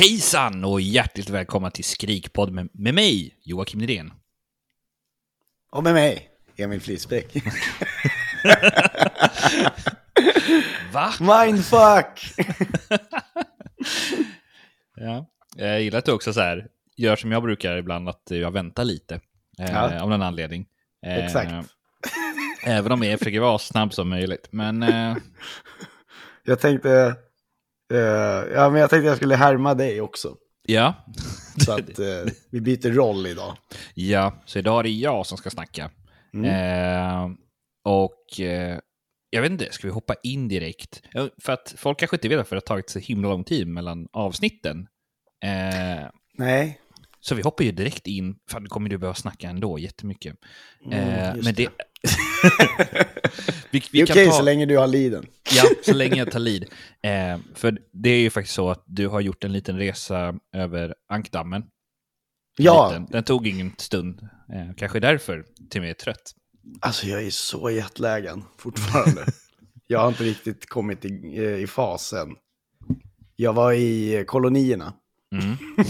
Hejsan och hjärtligt välkomna till Skrikpodd med, med mig, Joakim Nydén. Och med mig, Emil Flisbäck. Va? Mindfuck! Ja. Jag gillar att du också så här, gör som jag brukar ibland, att jag väntar lite. Eh, Ja. Av någon anledning. Eh, Exakt. Även om jag försöker vara snabb som möjligt. Men eh, Jag tänkte, eh, ja, men jag tänkte jag skulle härma dig också. ja. Så att eh, vi byter roll idag. ja, så idag är det jag som ska snacka. Mm. Eh, och jag vet inte, ska vi hoppa in direkt? För att folk kanske inte vet varför det har tagit så himla lång tid mellan avsnitten. Nej, Så vi hoppar ju direkt in, för nu kommer du behöva snacka ändå jättemycket. eh, Mm, just men det... vi, det vi är kan okej ta... så länge du har liden. Ja, så länge jag tar lid. Eh, för det är ju faktiskt så att du har gjort en liten resa över Ankdammen. Ja, Liten. Den tog ingen stund. Eh, kanske därför till med är trött. alltså jag är så jetlaggad fortfarande. jag har inte riktigt kommit i, eh, i fasen. Jag var i kolonierna. Mm.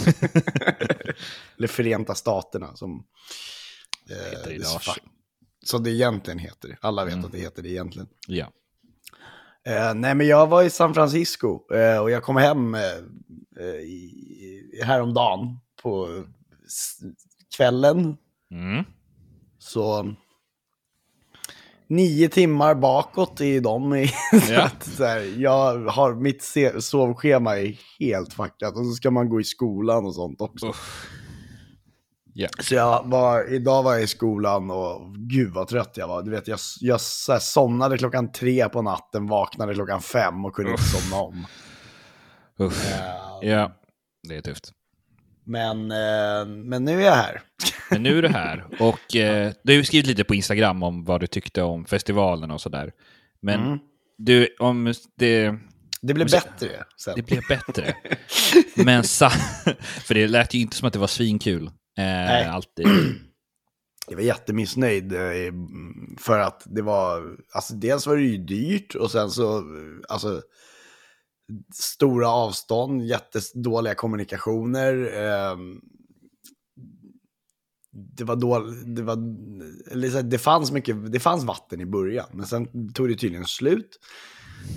Eller Förenta Staterna som, det eh, idag. fa- som det egentligen heter. Alla vet Mm. att det heter det egentligen. Ja. Eh, nej, men jag var i San Francisco eh, och jag kom hem eh, eh, i, häromdagen på kvällen. Mm. Så nio timmar bakåt i dem. Så Ja. att, så här, jag har, mitt sovschema är helt fuckat och så ska man gå i skolan och sånt också. Uff. Ja. Så jag var, idag var jag i skolan och gud vad trött jag var. Du vet, jag, jag så här, somnade klockan tre på natten, vaknade klockan fem och kunde inte somna om. Eh, Ja, det är tufft. Men, eh, men nu är jag här. Men nu är du här och eh, du har ju skrivit lite på Instagram om vad du tyckte om festivalen och sådär. Men Mm. du, om det... Det så- bättre sen. Det blev bättre. Men för det lät ju inte som att det var svinkul. Eh, alltid. Jag var jättemissnöjd eh, för att det var, alltså dels var det ju dyrt och sen så, alltså stora avstånd, jättedåliga kommunikationer. Eh, det var dåligt, det var, eller det fanns mycket, det fanns vatten i början, men sen tog det tydligen slut.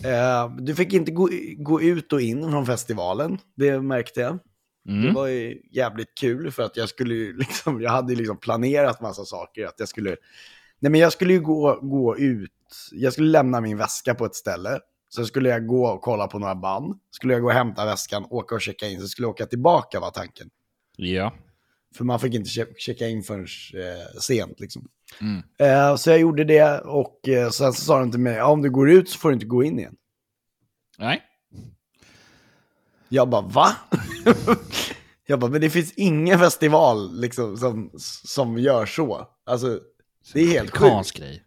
Eh, du fick inte gå, gå ut och in från festivalen, det märkte jag. Det Mm. var ju jävligt kul för att jag skulle liksom, jag hade liksom planerat massa saker. Att jag skulle, nej men jag skulle ju gå, gå ut, jag skulle lämna min väska på ett ställe. Sen skulle jag gå och kolla på några band. Skulle jag gå och hämta väskan, åka och checka in. Så skulle jag åka tillbaka var tanken. Ja. För man fick inte che- checka in förrän eh, sent liksom. Mm. Eh, så jag gjorde det och eh, sen så sa de till mig, ja, om du går ut så får du inte gå in igen. Nej. Jag bara, va? jag bara, men det finns ingen festival liksom, som, som gör så. Alltså, det är helt sjukt. Grej.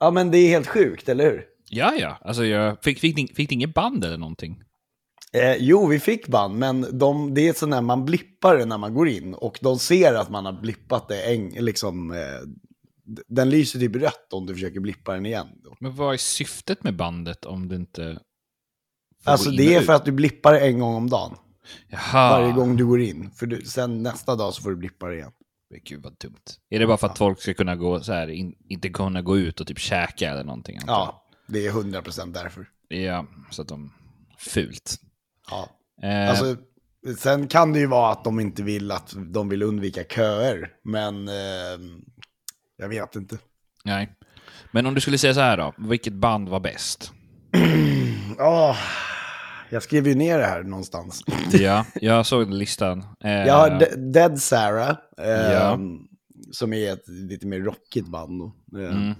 Ja, men det är helt sjukt, eller hur? Ja, ja. Alltså, jag fick, fick, fick ni ingen band eller någonting? Eh, jo, vi fick band, men de, det är sån där man blippar det när man går in. Och de ser att man har blippat det, en, liksom, eh, den lyser typ rött om du försöker blippa den igen. Då. Men vad är syftet med bandet om du inte... Alltså det är för att du blippar en gång om dagen. Jaha. Varje gång du går in. För du, sen nästa dag så får du blippa det igen. Men Gud vad dumt. Är det bara för att folk ska kunna gå så här, in, inte kunna gå ut och typ käka eller någonting? antar jag? Ja, det är 100% därför. Ja, så att de... Fult. Ja. Eh, Alltså, sen kan det ju vara att de inte vill att de vill undvika köer. Men eh, jag vet inte. Nej. Men om du skulle säga så här då, vilket band var bäst? Åh, jag skrev ju ner det här någonstans. Ja, jag såg listan. Eh, Jag har De- Dead Sarah, eh, Ja. som är ett lite mer rockigt band. Då. Eh, Mm.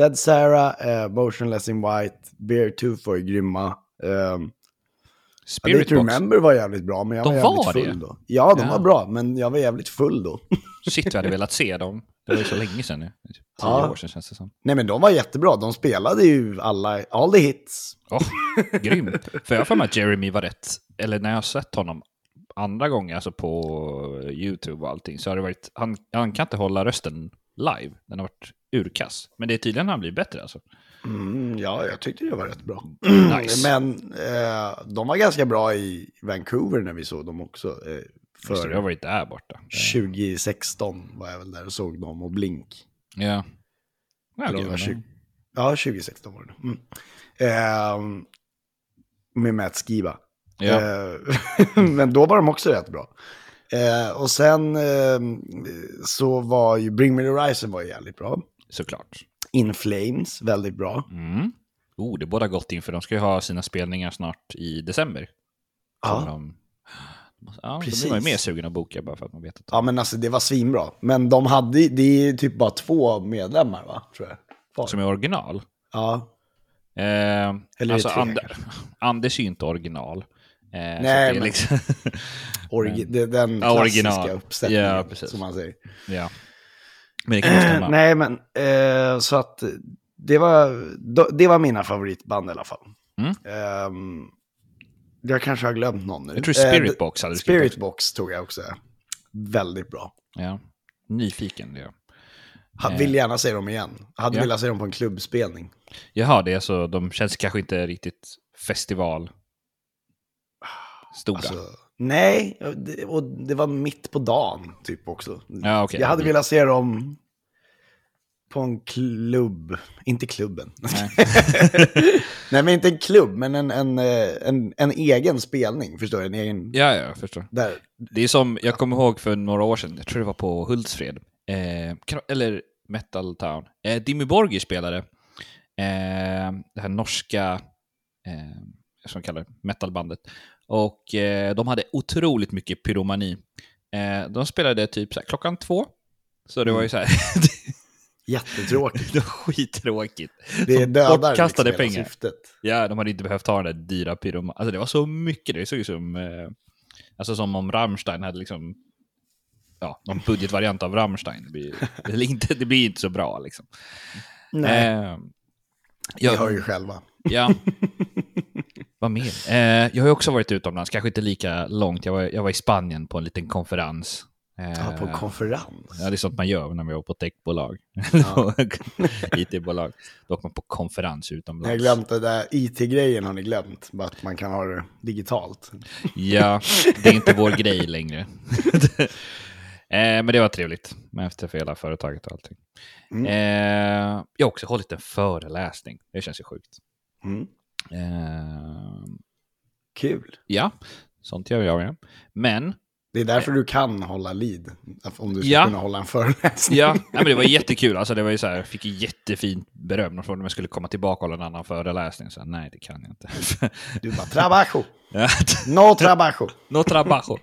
Dead Sarah, eh, Motionless in White, Bear Tooth var ju grymma. Eh, Spirit Box. Remember var jävligt bra, men jag De var var jävligt det? full då. Ja, de Ja. var bra, men jag var jävligt full då. Shit, vi hade velat se dem. Det var ju så länge sedan nu. Tio Ja. år sedan känns det som. Nej, men de var jättebra. De spelade ju alla, all the hits. Åh, grymt. För jag har för mig att Jeremy var rätt, eller när jag har sett honom andra gånger, alltså på YouTube och allting, så har det varit, han, han kan inte hålla rösten live. Den har varit urkass. Men det är tydligen han blir bättre alltså. Mm, ja, jag tyckte det var rätt bra. Nice. Men eh, de var ganska bra i Vancouver när vi såg dem också. Eh, Just det, jag för varit där borta. 2016 var jag väl där och såg dem och Blink. Ja. ja var men- 20 Ja, 2016 var det. Mm. Eh, med Matt Skiba. ja. Eh, men då var de också rätt bra. Eh, och sen eh, så var ju Bring Me The Horizon var ju jävligt bra. Såklart. In Flames, väldigt bra. Mm. Oh, det båda gott inför de ska ju ha sina spelningar snart i december. Ja. De... Ja, då Precis. blir man ju mer sugen att boka bara för att man vet att ja, men alltså det var svinbra. Men de hade, det är typ bara två medlemmar va, tror jag. Kvar. Som är original. Ja, Eh, Eller alltså, tre, Ander, Anders är ju inte original. Eh, Nej, men- liksom, det, den Ja, klassiska original. uppsättningen, Ja, precis. som man säger. ja. Men. Nej, men eh, så att det var, det var mina favoritband i alla fall. Mm. Ehm, jag kanske har glömt någon nu. Jag tror Spirit Eh, Box hade du Spirit. Box tog jag också. Väldigt bra. Ja. Nyfiken. Ja. Ha, Eh. vill gärna se dem igen. Hade Ja. velat se dem på en klubbspelning. Jaha, det är så, de känns kanske inte riktigt festival stora. Alltså, nej, och det var mitt på dagen typ också. ja, okej. Jag hade velat se dem på en klubb. Inte klubben. Nej. Nej, men inte en klubb, men en, en, eh, en, en egen spelning. Förstår du? En egen... Ja, ja, jag förstår. Där. Det är som, jag kommer ihåg för några år sedan, jag tror det var på Hultsfred, eh, eller Metal Town. Eh, Dimmy Borgir spelade eh, det här norska, eh, som kallar det, metalbandet. Och eh, de hade otroligt mycket pyromani. Eh, de spelade typ så här, klockan två. Så det var ju så här, Jättetråkigt. det var skittråkigt. Det dödar bortkastade liksom hela pengar. syftet. Ja, de hade inte behövt ha den där dyra pyroman. Alltså det var så mycket, det såg ut som, eh, alltså som om Rammstein hade liksom, ja, någon budgetvariant av Rammstein. Det blir, eller inte, det blir inte så bra liksom. Nej, Eh, vi jag, hör ju själva. Ja. Vad mer? Eh, jag har också varit utomlands, kanske inte lika långt. Jag var, jag var i Spanien på en liten konferens. Eh, Ja, på konferens. Ja, det är sånt man gör när man jobbar på techbolag. Ja. IT-bolag. Då åker man på konferens Jag har utomlands. glömt det där IT-grejen har ni glömt. Bara att man kan ha det digitalt. Ja, det är inte vår grej längre. eh, men det var trevligt. Man har träffat hela företaget och allting. Mm. Eh, jag har också hållit en föreläsning. Det känns ju sjukt. Mm. Eh, Kul. ja, sånt gör jag med. Men, Det är därför du kan hålla lead. Om du ska Ja. kunna hålla en föreläsning. ja, nej, men det var jättekul. Alltså, det var ju så här, jag fick jättefint beröm. De frågade om jag skulle komma tillbaka och hålla en annan föreläsning. Så, nej, det kan jag inte. Du bara, trabajo. No trabajo. No trabajo.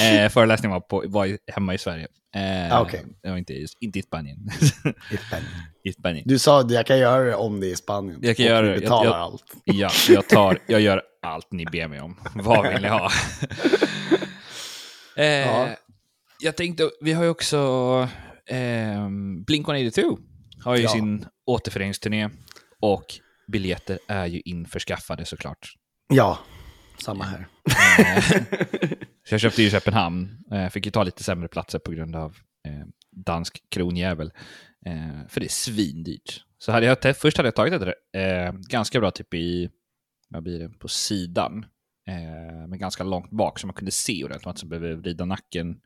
Eh, föreläsningen var, på, var hemma i Sverige. Eh, Ah. Det var inte, inte i Spanien. I Spanien. I Spanien. Du sa att jag kan göra det om det är i Spanien. Jag kan Och göra det. Jag- betalar jag- allt. Ja, jag, tar, jag gör allt ni ber mig om. Vad vill ni ha? Eh, Ja. Jag tänkte, vi har ju också eh, Blink-182 har ju Ja. sin återföreningsturné och biljetter är ju införskaffade såklart. Ja, samma här. Eh, så jag köpte ju Köpenhamn, eh, fick ju ta lite sämre platser på grund av eh, dansk kronjävel. För det är svindyrt. Så hade jag, först hade jag tagit ett ganska bra typ i, vad blir det, på sidan. Eh, men ganska långt bak så man kunde se ordentligt, man inte behöver vrida nacken.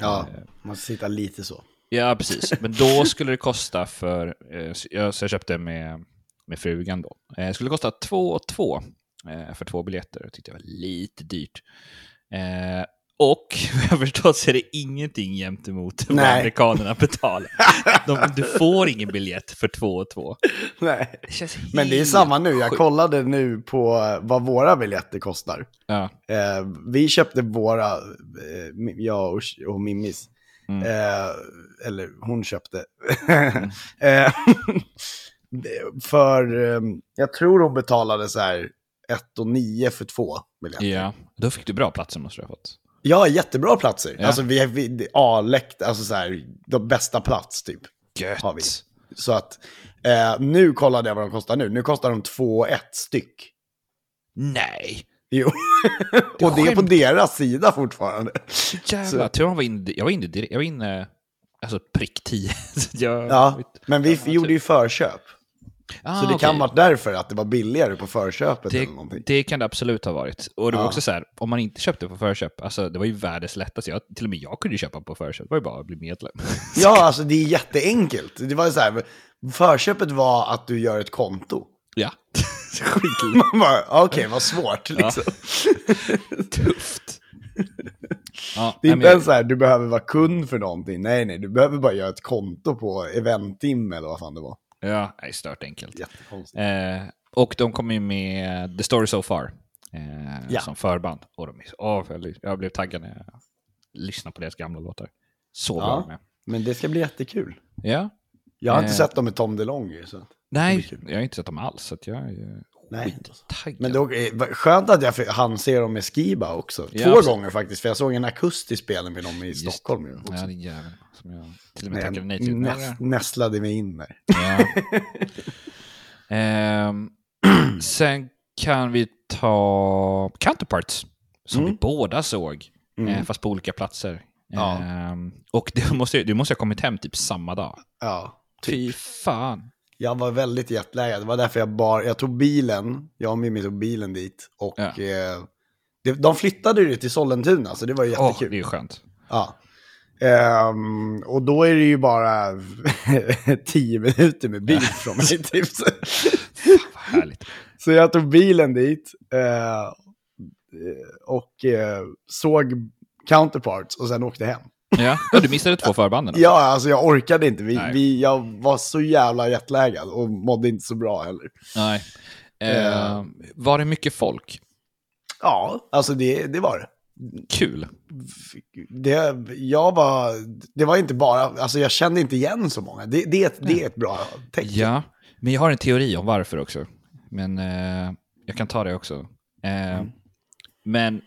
Ja, Eh, man ska sitta lite så. Ja, precis. Men då skulle det kosta för, eh, så jag, så jag köpte med, med frugan då. Eh, skulle kosta två och två eh, för två biljetter. Det tyckte jag var lite dyrt. Och vad jag förstått så är det ingenting jämt emot vad Nej. amerikanerna betalar. De, du får ingen biljett för två och två. Nej. Det Men det är samma nu. Jag kollade nu på vad våra biljetter kostar. Ja, Eh, vi köpte våra, eh, jag och, och Mimmis. Mm. Eh, eller hon köpte. eh, för, eh, jag tror hon betalade så här 1 och 9 för två biljetter. Ja, då fick du bra platser måste du ha fått. Ja, jättebra platser. Ja. Alltså vi vi- A-läkt, alltså så här, de bästa plats typ. Gött. Har vi. Så att, eh, nu kollade jag vad de kostar nu. Nu kostar de 2 1 styck. Nej! Jo. och det är på deras sida fortfarande. Jävlar, tur man var inne, jag var inne jag var inne, alltså prick 10. Så jag, Ja, men vi gjorde ju förköp. Ah, så det okej. kan vara därför att det var billigare på förköpet det, eller någonting. det kan det absolut ha varit. Och det var Ja. också så här, om man inte köpte på förköp, alltså det var ju världens lättaste. Jag, till och med jag kunde köpa på förköp, det var ju bara att bli medlem. Ja, alltså det är jätteenkelt. Det var så här, förköpet var att du gör ett konto. ja. Man bara, okej, vad svårt liksom. tufft. Ja, Det är inte ens så här, du behöver vara kund för någonting. Nej, nej, du behöver bara göra ett konto på Eventim eller vad fan det var. Ja, nej, stört enkelt. Eh, och de kom ju med The Story So Far eh, Ja. som förband. Och de är, åh, jag, blev taggad när jag lyssnade på deras gamla låtar. Så bra Ja. med. Men det ska bli jättekul. Ja. Jag har inte Eh. sett dem med Tom DeLonge. Så. Nej, jag har inte sett dem alls, så jag är Nej. skittaggad. Men det är vad skönt att jag fick- hann se dem med Skiba också. Ja, Två precis. gånger faktiskt, för jag såg en akustisk spelning med dem i Just- Stockholm. ju också. Ja, det är som jag till och med tackade nej till. näst, nästlade mig in där. Ja. Ehm, sen kan vi ta Counterparts, som Mm. vi båda såg, Mm. eh, fast på olika platser. Ja. Ehm, och det måste, du måste ha kommit hem typ samma dag. Ja, typ. Fy fan. Jag var väldigt jetlaggad. Det var därför jag bar, jag tog bilen, jag och Mimmi tog bilen dit. Och Ja. eh, det, de flyttade ju till Sollentuna, så det var ju jättekul. det är skönt. Ja. Ehm, och då är det ju bara tio minuter med bil från mig. Typ. Vad härligt. så jag tog bilen dit eh, och eh, såg Counterparts och sen åkte hem. Ja, du missade två förbanden. alltså. Ja, alltså jag orkade inte. Vi, vi, jag var så jävla jetlaggad och mådde inte så bra heller. Nej. Ehm, var det mycket folk? Ja, alltså det, det var det. Kul. det. Jag var, det var inte bara, alltså jag kände inte igen så många. Det, det, är ett- det är ett bra tecken. Ja, men jag har en teori om varför också. Men eh, jag kan ta det också. Eh, Men,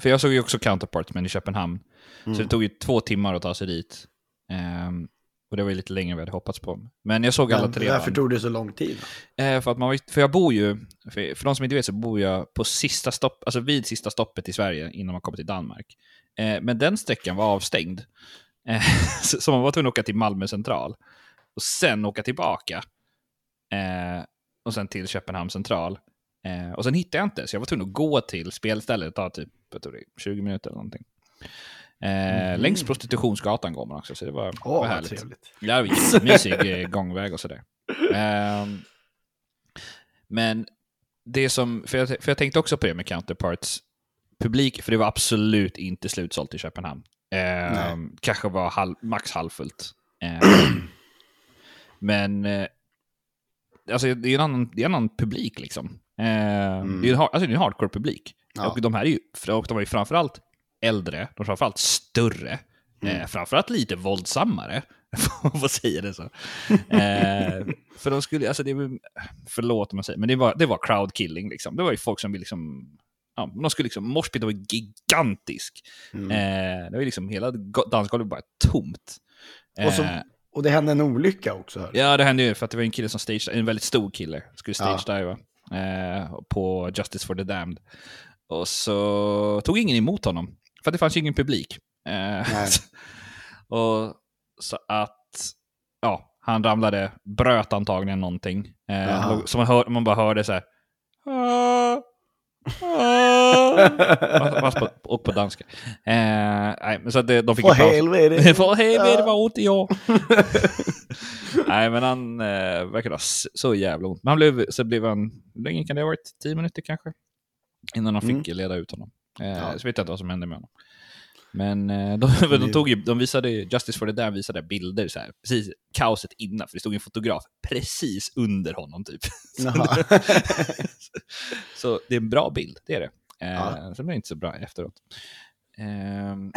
för jag såg ju också Counterparts, men i Köpenhamn. Så det tog ju två timmar att ta sig dit. Ehm, och det var ju lite längre än vi hade hoppats på. Men jag såg alla Men tre varför tog det så lång tid? Eh, för, att man, för jag bor ju, för, för de som inte vet så bor jag på sista stopp, alltså vid sista stoppet i Sverige innan man kommer till Danmark. Eh, men den sträckan var avstängd. Eh, så, så man var tvungen att åka till Malmö central. Och sen åka tillbaka. Eh, och sen till Köpenhamn central. Eh, och sen hittade jag inte, så jag var tvungen att gå till spelstället. Det tar typ jag tror det är 20 minuter eller någonting. Eh, Längs prostitutionsgatan går man också, så det var, Åh, var härligt. trevligt. Ja, det var jättemysig eh, gångväg och sådär. Ehm, men det som, för jag, för jag tänkte också på det med Counterparts publik, för det var absolut inte slutsålt i Köpenhamn. Ehm, kanske var halv, max halvfullt. Ehm, men eh, alltså, det är en annan, det är en annan publik liksom. Ehm, Det är en, alltså, det är en hardcore-publik. Ja. Och de här är ju, och de är ju framförallt äldre, de är framförallt större, eh, framförallt lite våldsammare, man säger det så. eh, för de skulle, alltså det förlåt om jag säger, men det var, det var crowd killing liksom. Det var ju folk som vill liksom, ja, de skulle liksom, morspiten var gigantisk. Mm. Eh, det var ju liksom, hela go- dansgolvet bara tomt. Och, så, Eh, och det hände en olycka också. Här. Ja, det hände ju för att det var en kille som stage, en väldigt stor kille, skulle Ja. stage-diva eh, på Justice for the Damned. Och så tog ingen emot honom, för det fanns ju ingen publik. Eh, och så att, ja, han ramlade, bröt antagligen någonting. Eh, så man, hör, man bara hörde så här. "Ah, ah." Fast på, och på danska. Eh, nej, men så att det, de fick paus. helvete. För helvete vad ont jag. Nej, men han eh, verkar ha så jävla ont. Men han blev, så blev han, hur länge kan det ha varit? Tio minuter kanske? Innan han fick leda ut honom. Eh, Ja. Så vet jag inte vad som hände med honom. Men eh, de, de, tog ju, de visade, Justice for the Damned visade bilder så här, precis kaoset innan, för det stod en fotograf precis under honom typ. Så, det är en bra bild, det är det. Eh, Ja. Sen blev det inte så bra efteråt. Ehm,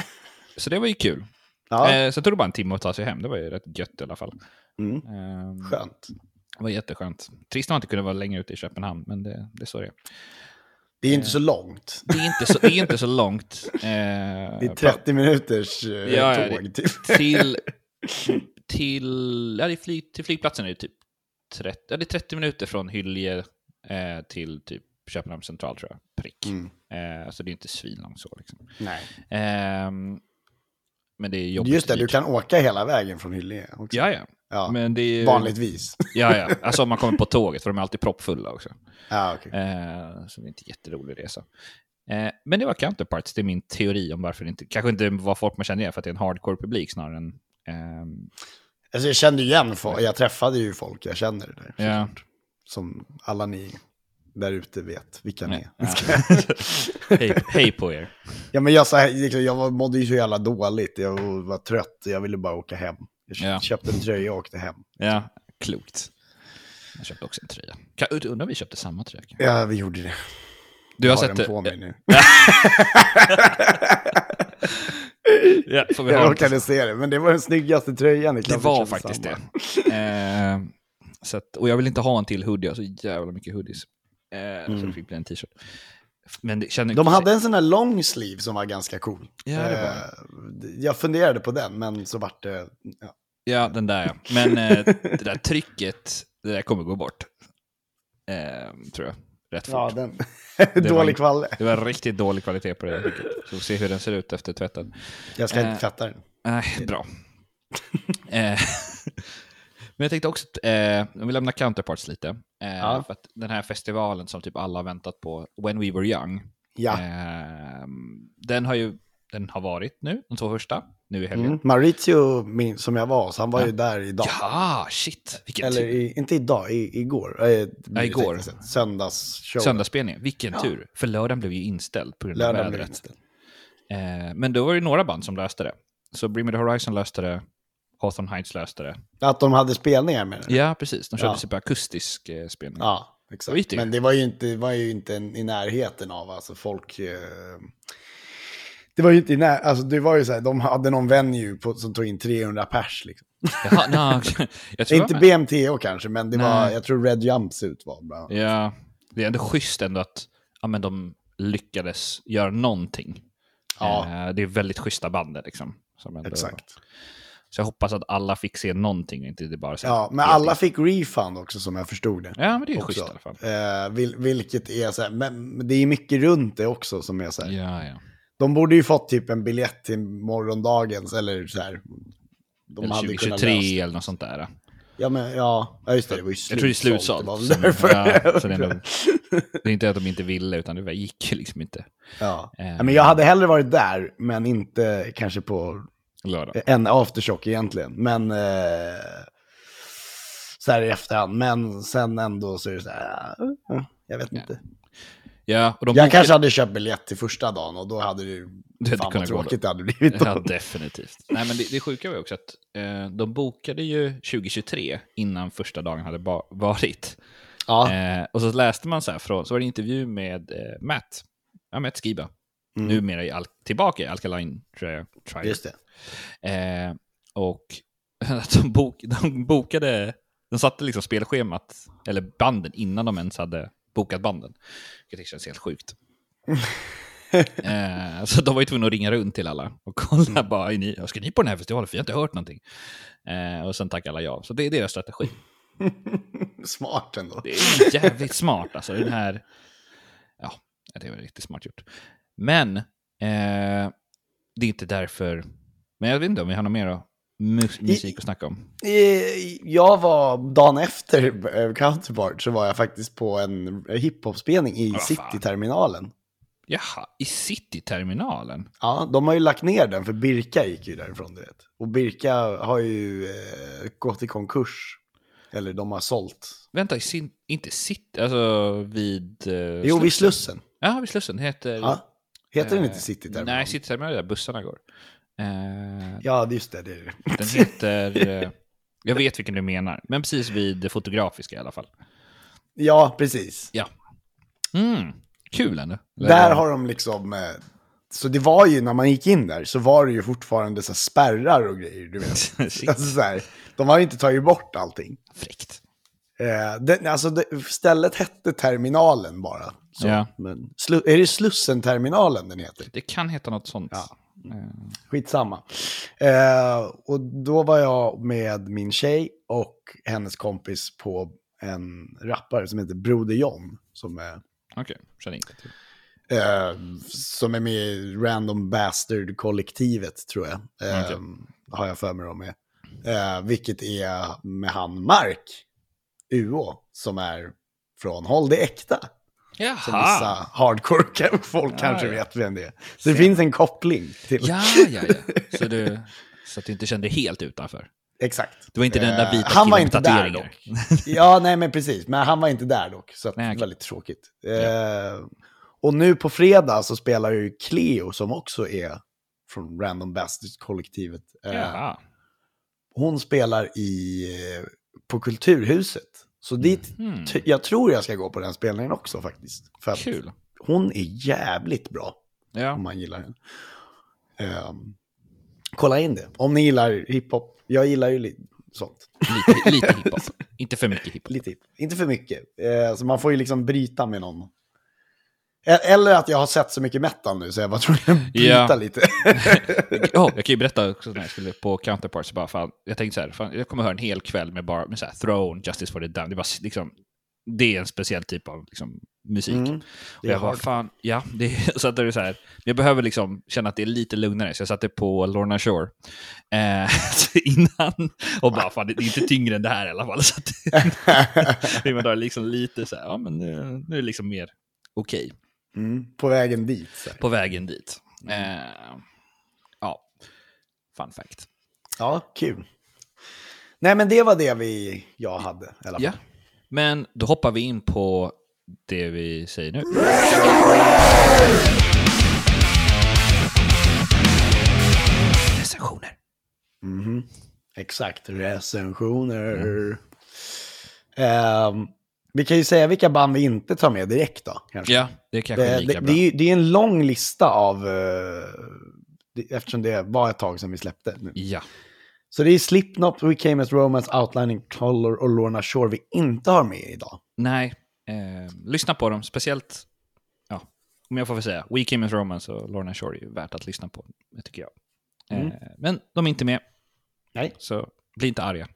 så det var ju kul. ja, sen tog det bara en timme att ta sig hem. Det var ju rätt gött i alla fall. mm. Eh, Skönt. Det var jätteskönt. Trist att man inte kunde vara längre ute i Köpenhamn, men det, det är så det är. Det är inte så långt. Det är inte så, det är inte så långt. Eh, Det är 30 minuters eh, Ja, tåg typ. till, till, ja, det är flyg, till flygplatsen är det typ 30, ja, det är 30 minuter från Hyllie eh, till typ Köpenhamn central tror jag. Prick. Mm. Eh, så det är inte svinlångt så liksom. Nej. Ehm, men det är jobbigt. Just det, du kan åka hela vägen från Hyllie också. Ja, ja. Ja, Men det är, Vanligtvis. Ja, ja. Alltså om man kommer på tåget, för de är alltid proppfulla också. ja, okej. Eh, så det är inte jätterolig resa. Eh, men det var Counterparts, det är min teori om varför det inte, kanske inte var folk man känner igen för att det är en hardcore-publik snarare än... ehm, Alltså jag kände igen folk, jag träffade ju folk jag känner där. Ja. Som alla ni där ute vet vilka ni är. ja. hej, hej på er. Ja, men jag, så här, liksom, jag mådde ju så jävla dåligt, jag var trött, jag ville bara åka hem. Jag Ja. köpte en tröja och åkte hem. Ja, klokt. Jag köpte också en tröja. Kan, undrar om vi köpte samma tröja? Ja, vi gjorde det. Du Jag har har sett den på mig nu. Ja, får vi Jag ha råkade se det, men det var den snyggaste tröjan Det var faktiskt det. Samma. Eh, så att, och jag vill inte ha en till hoodie, jag har så jävla mycket hoodies. Eh, Så Mm. det fick bli en t-shirt. Men det känner De hade en sån här long sleeve som var ganska cool. Ja, det var Eh, Jag funderade på den, men så vart det... Ja. Ja, den där ja. Men eh, det där trycket, det där kommer gå bort. Eh, tror jag. Rätt fort. Ja, den. Dålig kvalitet. Det var riktigt dålig kvalitet på det. Så vi se hur den ser ut efter tvätten. Jag ska Eh, inte tvätta den. Nej, bra. eh, men jag tänkte också, om vi lämnar Counterparts lite. Eh, Ja. För att den här festivalen som typ alla har väntat på, When We Were Young. Ja. Eh, den har ju den har varit nu, de två första, nu i helgen. Mm. Maurizio, min, som jag var, så han var Ja. ju där idag. Ja, shit! Vilken Eller i, inte idag, i, igår. Eh, Ja, igår. Söndagsshow. Söndagsspelningen, vilken Ja. tur. För lördagen blev ju inställd på grund av Lördagen vädret. Eh, men då var det några band som löste det. Så Bring Me The Horizon löste det, Hawthorne Heights löste det. Att de hade spelningar med det. Ja, precis. De körde Ja. på akustisk eh, spelning. Ja, exakt. Men det var ju inte, det var ju inte i närheten av, alltså folk... Eh, det var ju inte i när, alltså det var ju så här, de hade någon venue på, som tog in 300 pers liksom. Jaha, no, jag tror Inte BMTO kanske, men det var, jag tror Red Jumpsuit var bra. Ja, det är ändå schysst ändå att ja, men de lyckades göra någonting. Ja. Eh, det är väldigt schyssta band liksom. Som ändå, Exakt. Så jag hoppas att alla fick se någonting och inte det bara så Ja, men alla fick refund också som jag förstod det. Ja, men det är också. schysst i alla fall. Eh, vil, vilket är så här, men det är mycket runt det också som är så här. Ja, ja. De borde ju fått typ en biljett till morgondagens, eller så här. De eller hade kunnat 2023 löst. eller något sånt där. Ja, men ja, ja, just det, det var ju Jag tror det är slutsålt. Det var därför. Ja, så det, är nog, det är inte att de inte ville, utan det gick liksom inte. ja. Eh. men jag hade hellre varit där, men inte kanske på Lördag. en aftershock egentligen. Men eh, så här i efterhand. Men sen ändå så är det så här, ja, jag vet inte. Ja, Jag bokade- kanske hade köpt biljett till första dagen och då hade det ju, Du hade fan kunnat vad tråkigt det hade blivit. Ja, definitivt. Nej, men det, det sjuka var ju också att eh, de bokade ju 2023 innan första dagen hade varit. Ja, Eh, och så läste man så här från, så var det en intervju med eh, Matt, ja, Matt Skiba, Mm. numera i Al- tillbaka i Alkaline Trial. just det. Eh, och de, bok, de bokade, de satte liksom spelschemat, eller banden, innan de ens hade bokat banden. Vilket känns helt sjukt. eh, så de var ju tvungna att ringa runt till alla och kolla Mm. bara, är ni, ska ni på den här festivalen? För jag har inte hört någonting. Eh, och sen tackade alla ja. Så det är deras strategi. Smart ändå. Det är jävligt smart alltså. Den här... Ja, det är väl riktigt smart gjort. Men, eh, det är inte därför... Men jag vet inte om vi har något mer? Mus- musik att snacka om. Eh, Jag var, dagen efter eh, Counterpart, så var jag faktiskt på en hiphop-spelning i. Cityterminalen. Jaha, i Cityterminalen? Ja, de har ju lagt ner den, för Birka gick ju därifrån, du vet. Och Birka har ju eh, gått i konkurs. Eller de har sålt. Vänta, sin, inte City, alltså vid... Eh, Jo, vid Slussen. Ja, vid Slussen. Heter... Ja. Heter den eh, inte Cityterminalen? Nej, Cityterminalen är där bussarna går. Eh, Ja, just det. det. Den heter... Eh, jag vet vilken du menar, men precis vid det fotografiska i alla fall. Ja, precis. Ja. Mm, kul ändå. Där har de liksom... Eh, så det var ju, när man gick in där, så var det ju fortfarande så spärrar och grejer, du vet. Alltså så här, de har inte tagit bort allting. Fräckt. Eh, alltså det, stället hette Terminalen bara. Så, Ja. men, slu, är det Slussen-terminalen den heter? Det kan heta något sånt. Ja. Eh, Skitsamma. Eh, och då var jag med min tjej och hennes kompis på en rappare som heter Broder John. Som är, Okej, känner inte till. eh, som är med i Random Bastard-kollektivet tror jag. Eh, Okej. Har jag för mig dem med. Eh, vilket är med han Mark UO som är från Håll det äkta. Som vissa Jaha! hardcore folk Ja, kanske ja. vet vem det är. Så det finns en koppling till... Ja, ja, ja. Så du, så att du inte kände helt utanför. Exakt. Det var inte den där Eh, vita Han var inte där dock. Ja, nej men precis. Men han var inte där dock. Så Nej, det var lite tråkigt. Eh, och nu på fredag så spelar ju Cleo som också är från Random Bastards-kollektivet. Eh, Jaha. hon spelar i, eh, på Kulturhuset. Så dit, t- jag tror jag ska gå på den spelningen också faktiskt. För Kul. hon är jävligt bra Ja. om man gillar henne. Ehm, kolla in det. Om ni gillar hiphop. Jag gillar ju lite sånt. Lite, lite hiphop. Inte för mycket hiphop. Lite. Inte för mycket. Eh, så man får ju liksom bryta med någon. Eller att jag har sett så mycket metal nu så jag var tvungen att bryta Ja. lite. Ja, jag kan ju berätta också när jag skulle på Counterparts, bara fan, jag tänkte så här, fan, jag kommer höra en hel kväll med bara med så här, Throne, Justice for the Damned, det, var liksom, det är en speciell typ av liksom, musik. Mm, och är jag bara, fan, ja, det är, så att det är så här, jag behöver liksom känna att det är lite lugnare, så jag satte på Lorna Shore eh, innan, och bara, fan, det är inte tyngre än det här i alla fall. Så att, det då liksom lite så här, ja men nu, nu är det liksom mer okej Mm, på vägen dit. Så på vägen dit. Eh, ja, fun fact. Ja, kul. Nej men det var det vi, jag hade i alla fall. Ja, men då hoppar vi in på det vi säger nu. Recensioner. Mhm. Exakt, recensioner. Ehm, vi kan ju säga vilka band vi inte tar med direkt då. Kanske. Ja, det är kanske Det, lika det, bra. det, är, det är en lång lista av, eh, eftersom det var ett tag sedan vi släppte nu. Ja, Så det är Slipknot, We Came As Romance, Outlining Color och Lorna Shore vi inte har med idag. nej. Eh, lyssna på dem, speciellt, ja, om jag får väl säga, We Came As Romance och Lorna Shore är ju värt att lyssna på, det tycker jag. Mm. Eh, men de är inte med, Nej. så bli inte arga.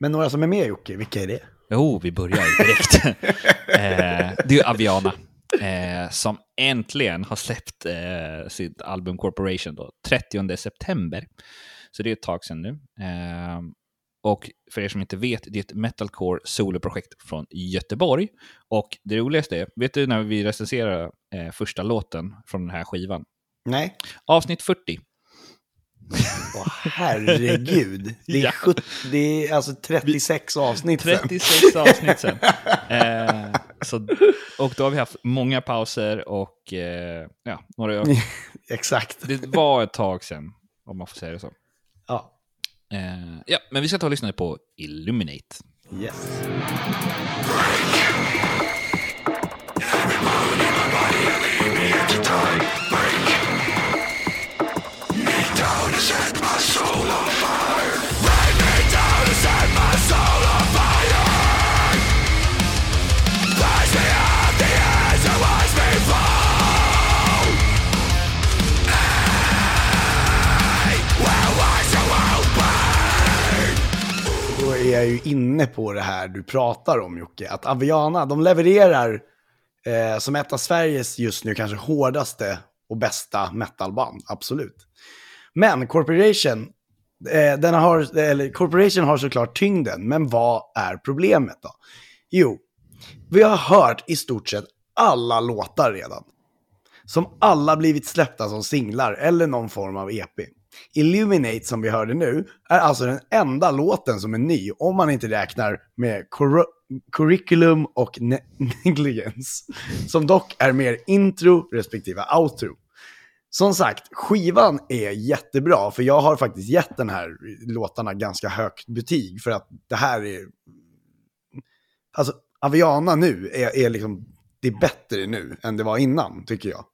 Men några som är med Jocke, vilka är det? Jo, vi börjar direkt. eh, det är Aviana, eh, som äntligen har släppt eh, sitt album Corporation då, 30 september. Så det är ett tag sedan nu. Eh, och för er som inte vet, det är ett metalcore soloprojekt från Göteborg. Och det roligaste är, vet du när vi recenserar eh, första låten från den här skivan? Nej? Avsnitt 40. Åh herregud. Det är, Ja. 70, det är alltså 36 avsnitt sen. 36 avsnitt sen. Eh, så, och då har vi haft många pauser och eh, ja, några, Exakt. det var ett tag sen, om man får säga det så. Ja. Eh, ja, men vi ska ta och lyssna på Illuminate. Yes. Jag ju inne på det här du pratar om Jocke. Att Aviana, de levererar eh, som ett av Sveriges just nu kanske hårdaste och bästa metalband. Absolut. Men Corporation, eh, den har, eller Corporation har såklart tyngden. Men vad är problemet då? Jo, vi har hört i stort sett alla låtar redan. Som alla blivit släppta som singlar eller någon form av EP. Illuminate som vi hörde nu är alltså den enda låten som är ny om man inte räknar med Cor- Curriculum och ne- Negligence. Som dock är mer intro respektive outro. Som sagt, skivan är jättebra för jag har faktiskt gett den här låtarna ganska högt betyg för att det här är... Alltså, Aviana nu är, är liksom... Det är bättre nu än det var innan, tycker jag.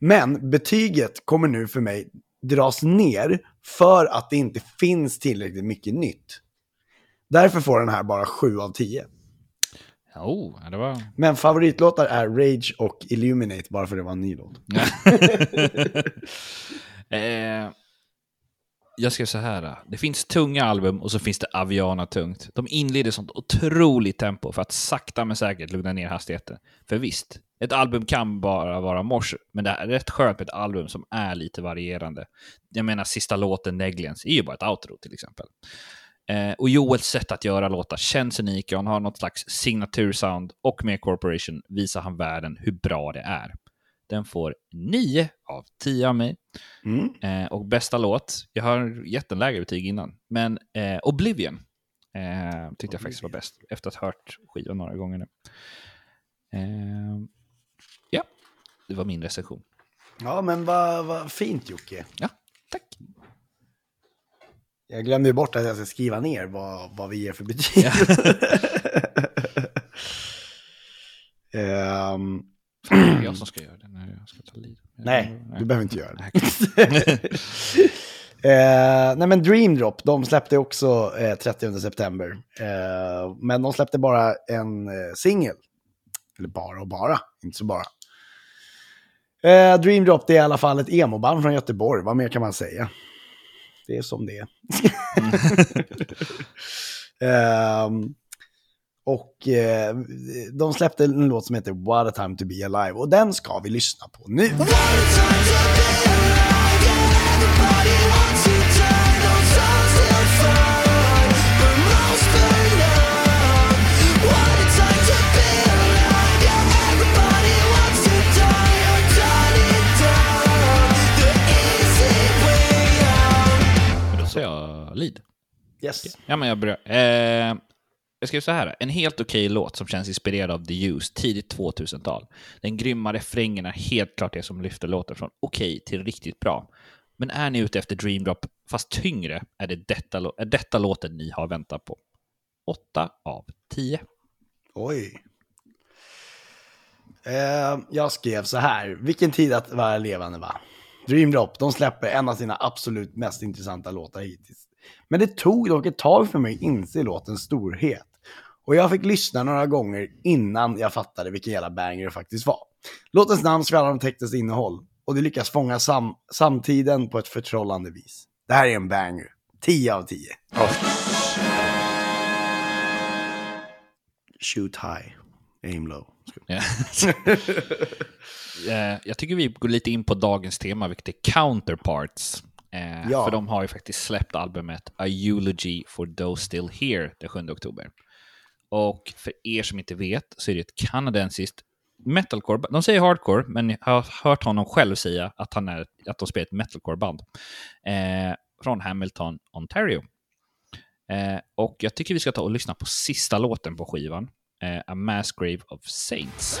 Men betyget kommer nu för mig dras ner för att det inte finns tillräckligt mycket nytt. Därför får den här bara 7 av 10. Oh, var... Men favoritlåtar är Rage och Illuminate, bara för det var en ny låt. eh, jag skrev så här. Det finns tunga album och så finns det Aviana tungt. De inleder sånt otroligt tempo för att sakta men säkert lugna ner hastigheten. För visst, ett album kan bara vara mors, men det är rätt skönt med ett album som är lite varierande. Jag menar, sista låten, Negligence, är ju bara ett outro till exempel. Eh, och Joels sätt att göra låtar känns unika han har något slags signatursound och med Corporation visar han världen hur bra det är. Den får 9 av 10 av mig. Mm. Eh, och bästa låt, jag har gett en lägre betyg innan, men eh, Oblivion eh, tyckte jag faktiskt var bäst efter att ha hört skivan några gånger nu. Eh, ja, det var min recension. Ja, men vad vad fint Jocke. Ja, tack. Jag glömde ju bort att jag ska skriva ner vad, vad vi ger för betyg. Det är jag som ska göra det när jag ska ta lead. nej, du behöver inte göra det. Eh, nej men Dream Drop, de släppte också eh, 30 september. Eh, men de släppte bara en eh, singel. Eller bara och bara, inte så bara. Eh, Dream Drop det är i alla fall ett emo-band från Göteborg, vad mer kan man säga? Det är som det är. Ehm, och eh, de släppte en låt som heter What a time to be alive och den ska vi lyssna på nu. Då säger jag lead. Yes. Ja, men jag börjar. Eh, jag skrev så här. En helt okej låt som känns inspirerad av The Used, tidigt 2000-tal. Den grymma refrängen är helt klart det som lyfter låten från okej till riktigt bra. Men är ni ute efter Dream Drop, fast tyngre, är, det detta, är detta låten ni har väntat på. 8 av 10. Oj. Eh, jag skrev så här. Vilken tid att vara levande va? Dream Drop, de släpper en av sina absolut mest intressanta låtar hittills. Men det tog dock ett tag för mig att inse låtens storhet. Och jag fick lyssna några gånger innan jag fattade vilken jävla banger det faktiskt var. Låtens namn skvallrar om textens innehåll. Och det lyckas fånga sam samtiden på ett förtrollande vis. Det här är en banger. 10 av 10. Shoot high, aim low. Eh, jag tycker vi går lite in på dagens tema, vilket är counterparts. Eh, Ja. För de har ju faktiskt släppt albumet A Eulogy for Those Still Here den 7 oktober. Och för er som inte vet så är det ett kanadensiskt metalcore. De säger hardcore, men jag har hört honom själv säga att, han är, att de spelar ett metalcore-band. Eh, från Hamilton, Ontario. Eh, och jag tycker vi ska ta och lyssna på sista låten på skivan. Eh, A Mass Grave of Saints.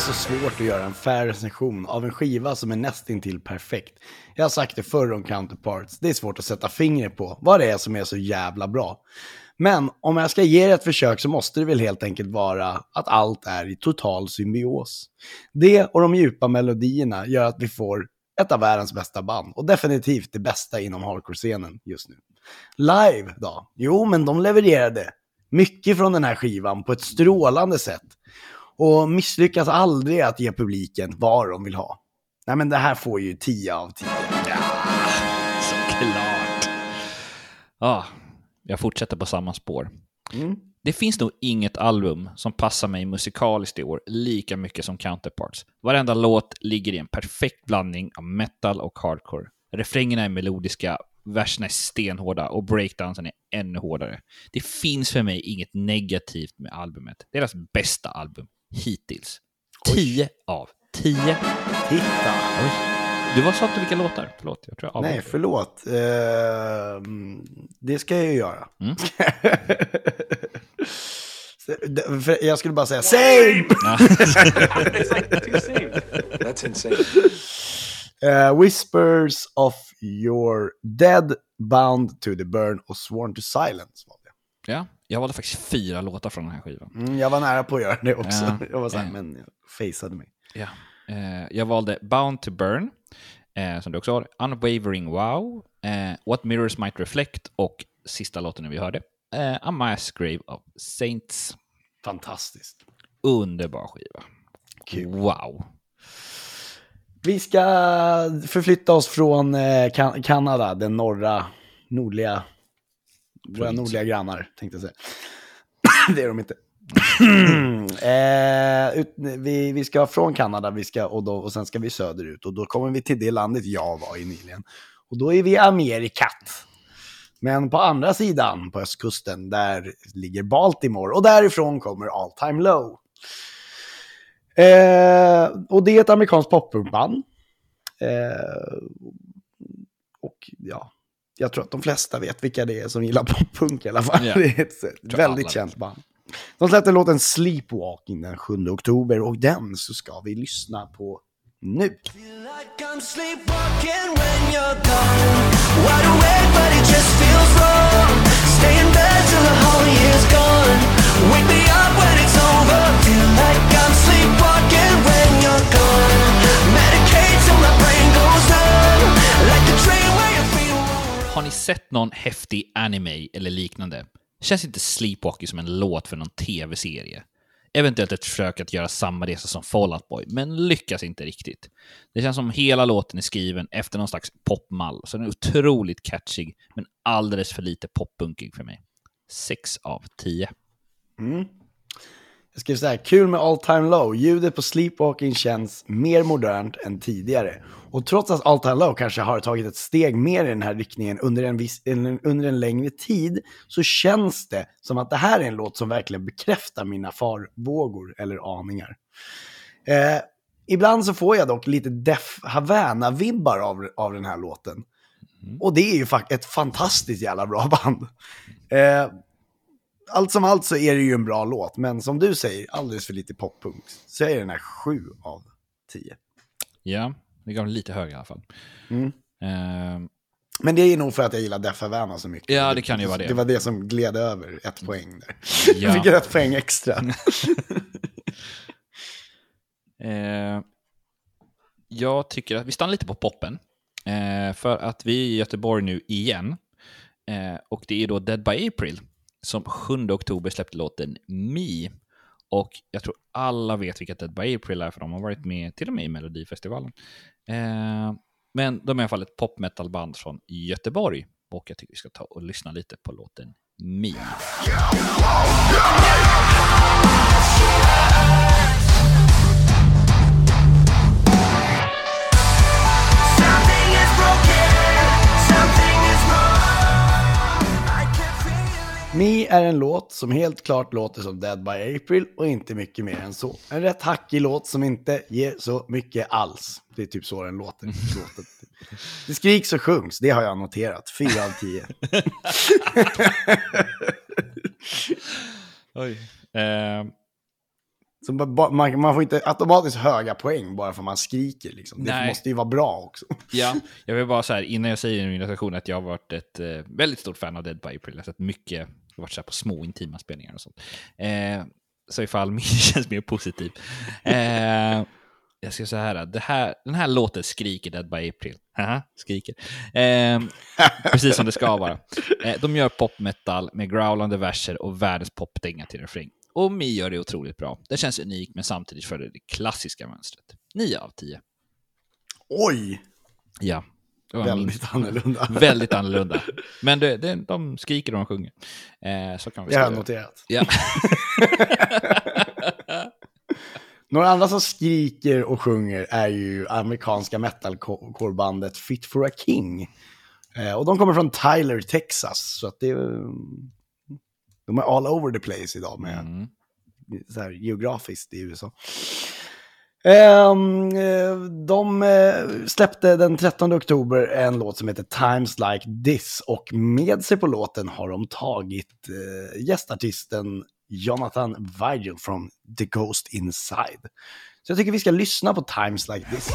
är så svårt att göra en fair recension av en skiva som är nästintill perfekt. Jag har sagt det förr om Counterparts, det är svårt att sätta fingret på vad det är som är så jävla bra. Men om jag ska ge er ett försök så måste det väl helt enkelt vara att allt är i total symbios. Det och de djupa melodierna gör att vi får ett av världens bästa band och definitivt det bästa inom hardcore-scenen just nu. Live då? Jo, men de levererade mycket från den här skivan på ett strålande sätt och misslyckas aldrig att ge publiken vad de vill ha. Nej men det här får ju 10 av 10. Såklart. Ja, jag fortsätter på samma spår. Mm. Det finns nog inget album som passar mig musikaliskt i år lika mycket som Counterparts. Varenda låt ligger i en perfekt blandning av metal och hardcore. Refrängerna är melodiska, verserna är stenhårda och breakdownsen är ännu hårdare. Det finns för mig inget negativt med albumet. Deras bästa album hittills. 10 av 10. Titta! Oj. Du var sa inte vilka låtar? Förlåt, jag tror jag Nej, förlåt. Eh, det ska jag ju göra. Mm. Jag skulle bara säga same! That's insane. Eh, Whispers of your dead, bound to the burn och sworn to silence. Var det. Ja, jag valde faktiskt fyra låtar från den här skivan. Mm, jag var nära på att göra det också. Ja, jag var så här, ja. men jag faceade mig. Ja. Eh, jag valde Bound to Burn, eh, som du också har, Unwavering Wow, eh, What Mirrors Might Reflect och sista låten vi hörde, eh, A Mass Grave of Saints. Fantastiskt. Underbar skiva. Kul. Wow. Vi ska förflytta oss från eh, kan- Kanada, den norra, nordliga, våra nordliga grannar, tänkte jag säga. det är de inte. eh, ut, vi, vi ska från Kanada vi ska, och, då, och sen ska vi söderut och då kommer vi till det landet jag var i nyligen. Och då är vi i Amerikat. Men på andra sidan på östkusten, där ligger Baltimore och därifrån kommer All Time Low. Eh, och det är ett amerikanskt poppunkband. Eh, och ja, jag tror att de flesta vet vilka det är som gillar poppunk i alla fall. Ja. Det är ett väldigt känt band. De släppte låten Sleepwalking den 7 oktober och den så ska vi lyssna på nu. Stay in bed till the whole year's gone. Wake me up when it's over. Feel like I'm Har ni sett någon häftig anime eller liknande? Känns inte Sleepwalking som en låt för någon tv-serie? Eventuellt ett försök att göra samma resa som Fallout Boy, men lyckas inte riktigt. Det känns som hela låten är skriven efter någon slags popmall, så den är otroligt catchig, men alldeles för lite poppunkig för mig. 6 av 10. Jag skrev så här, kul med All Time Low. Ljudet på Sleepwalking känns mer modernt än tidigare. Och trots att All Time Low kanske har tagit ett steg mer i den här riktningen under en, viss, under en längre tid, så känns det som att det här är en låt som verkligen bekräftar mina farvågor eller aningar. Eh, ibland så får jag dock lite Def Havana-vibbar av, av den här låten. Och det är ju ett fantastiskt jävla bra band. Eh, allt som allt så är det ju en bra låt, men som du säger, alldeles för lite poppunk. Så är den här 7 av 10. Ja, det gav lite högre i alla fall. Mm. Ehm, Men det är nog för att jag gillar Def Havana så mycket. Ja, det kan ju vara det. Det var det som gled över ett poäng där. Ja. Jag fick ett poäng extra. Eh, jag tycker att vi stannar lite på poppen. Eh, för att vi är i Göteborg nu igen. Eh, och det är då Dead by April som 7 oktober släppte låten Me. Och jag tror alla vet vilka Dead by April är för de har varit med till och med i Melodifestivalen. Eh, men de är i alla fall ett popmetalband från Göteborg. Och jag tycker vi ska ta och lyssna lite på låten Me. Me är en låt som helt klart låter som Dead by April och inte mycket mer än så. En rätt hackig låt som inte ger så mycket alls. Det är typ så den låter. låten. Det skriks och sjungs, det har jag noterat. 4 av 10. Oj. Eh, Så man, man får inte automatiskt höga poäng bara för man skriker. Liksom. Det måste ju vara bra också. Ja, jag vill bara så här innan jag säger i min recension att jag har varit ett eh, väldigt stort fan av Dead by April. Jag har sett mycket, har varit så på små intima spelningar och sånt. Eh, så ifall min känns mer positiv. Eh, jag ska säga här, det här, den här låten skriker Dead by April. Haha, skriker. Eh, precis som det ska vara. Eh, de gör popmetal med growlande verser och världens popdänga till refräng. Och Mi gör det otroligt bra. Det känns unikt men samtidigt följer det klassiska mönstret. 9 av 10. Oj, Ja. Väldigt annorlunda. Väldigt annorlunda. Men det, det, de skriker och de sjunger. Eh, så kan vi har jag säga. noterat. Ja. Några andra som skriker och sjunger är ju amerikanska metalcore-bandet Fit for a King. Eh, och de kommer från Tyler, Texas. Så att det är... De är all over the place idag med Mm. så här, geografiskt i USA. Ehm, eh, de eh, släppte den 13 oktober en låt som heter Times Like This och med sig på låten har de tagit eh, gästartisten Jonathan Vigil från The Ghost Inside. Så jag tycker vi ska lyssna på Times Like This.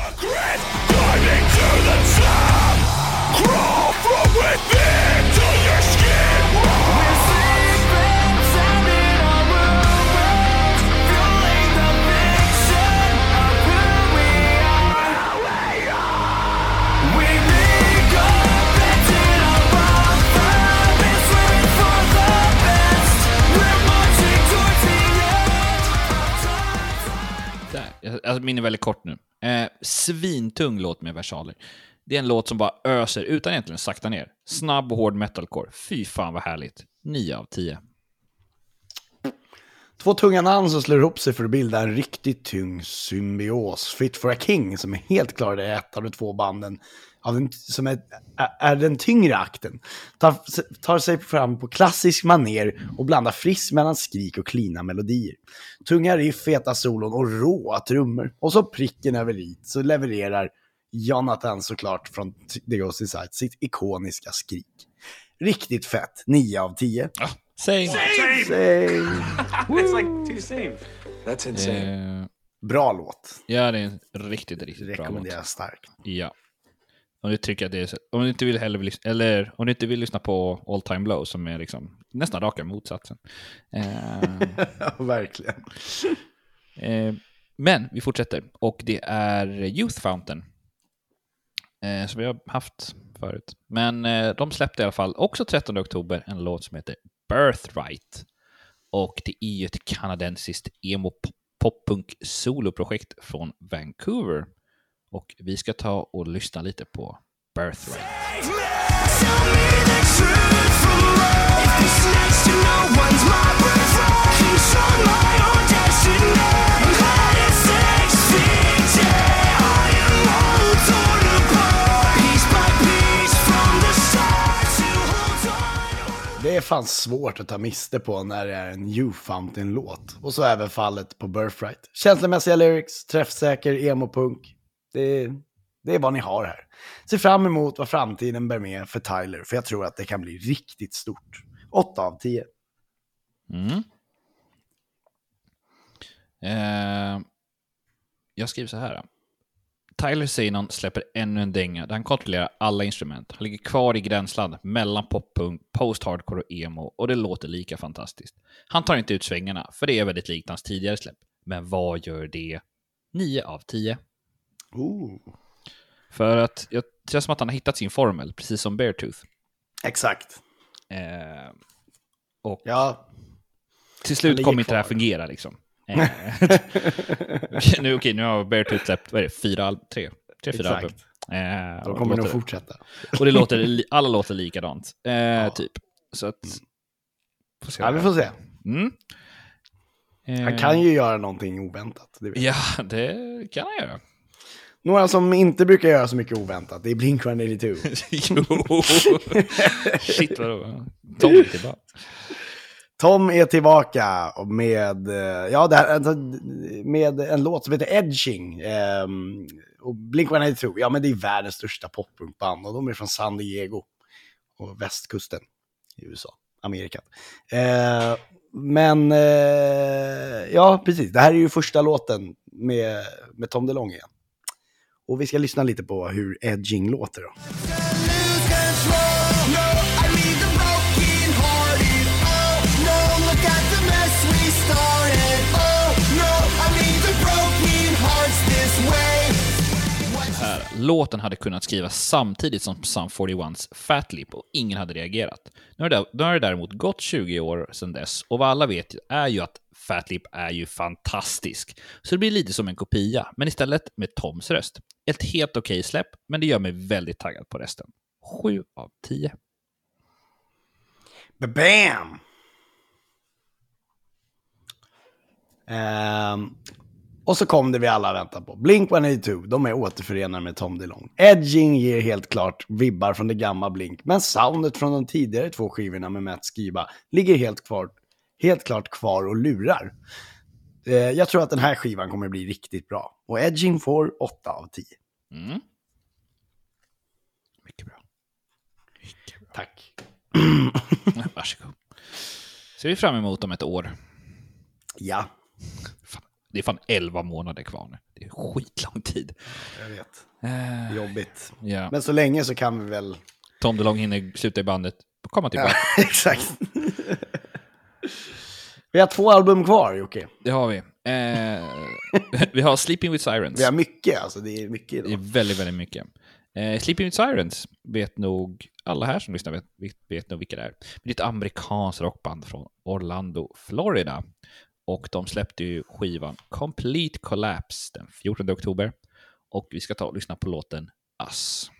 Där. Alltså, min är väldigt kort nu. Eh, svintung låt med versaler. Det är en låt som bara öser utan egentligen sakta ner. Snabb och hård metalcore. Fy fan vad härligt. 9 av 10. Två tunga namn som slår ihop sig för att bilda en riktigt tung symbios. Fit for a King, som är helt klart är ett av de två banden av den, som är, är den tyngre akten. Tar, tar sig fram på klassisk maner och blandar friskt mellan skrik och klina melodier. Tunga riff, feta solon och råa trummor. Och så pricken över i så levererar Jonathan såklart från The Ghost Inside sitt ikoniska skrik. Riktigt fett, 9 av 10. Ah, säg. Säg. It's like two same. That's insane. Eh, Bra låt. ja, det är en riktigt, riktigt bra låt. Rekommenderar starkt. Ja. Om du tycker att det är om du inte vill heller lys- eller om du inte vill lyssna på All Time Low som är liksom nästan raka motsatsen. Eh, Ja, verkligen. Eh, men vi fortsätter och det är Youth Fountain. Eh, som vi har haft förut. Men eh, de släppte i alla fall också 13 oktober en låt som heter Birthright. Och det är ju ett kanadensiskt emo poppunk soloprojekt från Vancouver. Och vi ska ta och lyssna lite på Birthright. Det är fan svårt att ta miste på när det är en You Fountain-låt. Och så även fallet på Birthright. Känslomässiga lyrics, träffsäker emo-punk. Det, det är vad ni har här. Se fram emot vad framtiden bär med för Tyler, för jag tror att det kan bli riktigt stort. 8 av 10. Mm. Eh, jag skriver så här. Tyler Sinon släpper ännu en dänga där han kontrollerar alla instrument. Han ligger kvar i gränsland mellan poppunk, post-hardcore och emo och det låter lika fantastiskt. Han tar inte ut svängarna, för det är väldigt likt hans tidigare släpp. Men vad gör det? 9 av 10. Ooh. För att jag- känns som att han har hittat sin formel, precis som Beartooth. Exakt. Eh, och Ja, till slut kommer inte det här fungera liksom. Eh, nu, okej, nu har Beartooth släppt, vad är det, fyra, tre, tre fyra Exakt. album. Eh, de kommer nog fortsätta. Och det låter, alla låter likadant, eh, typ. Så att... Ja, vi får se. Mm. Eh, Han kan ju göra någonting oväntat. Det. Ja, det kan han göra. Några som inte brukar göra så mycket oväntat, det är Blink-182. jo! Shit, vadå? Tom är tillbaka. Tom är tillbaka med, eh, ja, här, alltså, med en låt som heter Edging. Um, och Blink-182, ja men det är världens största poppunkband och de är från San Diego och västkusten i USA, Amerika. Eh, men, eh, ja precis, det här är ju första låten med, med Tom DeLonge igen. Och vi ska lyssna lite på hur Edging låter då. Låten hade kunnat skrivas samtidigt som Sum 41s Fat Lip och ingen hade reagerat. Nu har, det, nu har det däremot gått 20 år sedan dess och vad alla vet är ju att Fat Lip är ju fantastisk. Så det blir lite som en kopia, men istället med Toms röst. Ett helt okej släpp, men det gör mig väldigt taggad på resten. 7 av 10. Bam! Um, Och så kom det vi alla väntar på. Blink-182, de är återförenade med Tom DeLong. Edging ger helt klart vibbar från det gamla Blink, men soundet från de tidigare två skivorna med Matt Skiba ligger helt, kvar, helt klart kvar och lurar. Eh, jag tror att den här skivan kommer bli riktigt bra. Och Edging får 8 av 10. Mm. Mycket bra. Tack. Varsågod. Ser vi fram emot om ett år. Ja, Fan, det är fan 11 månader kvar nu. Det är skitlång tid. jag vet. Eh, Jobbigt. ja. Men så länge så kan vi väl... Tom DeLonge hinner sluta i bandet, komma tillbaka. Exakt. Vi har två album kvar, Jocke. Det har vi. Eh, vi har Sleeping with Sirens. Vi har mycket, alltså. Det är mycket Det är idag. väldigt, väldigt mycket. Eh, Sleeping with Sirens vet nog alla här som lyssnar vet, vet, vet nog vilka det är. Men det är ett amerikanskt rockband från Orlando, Florida. Och de släppte ju skivan Complete Collapse den 14 oktober. Och vi ska ta och lyssna på låten Us.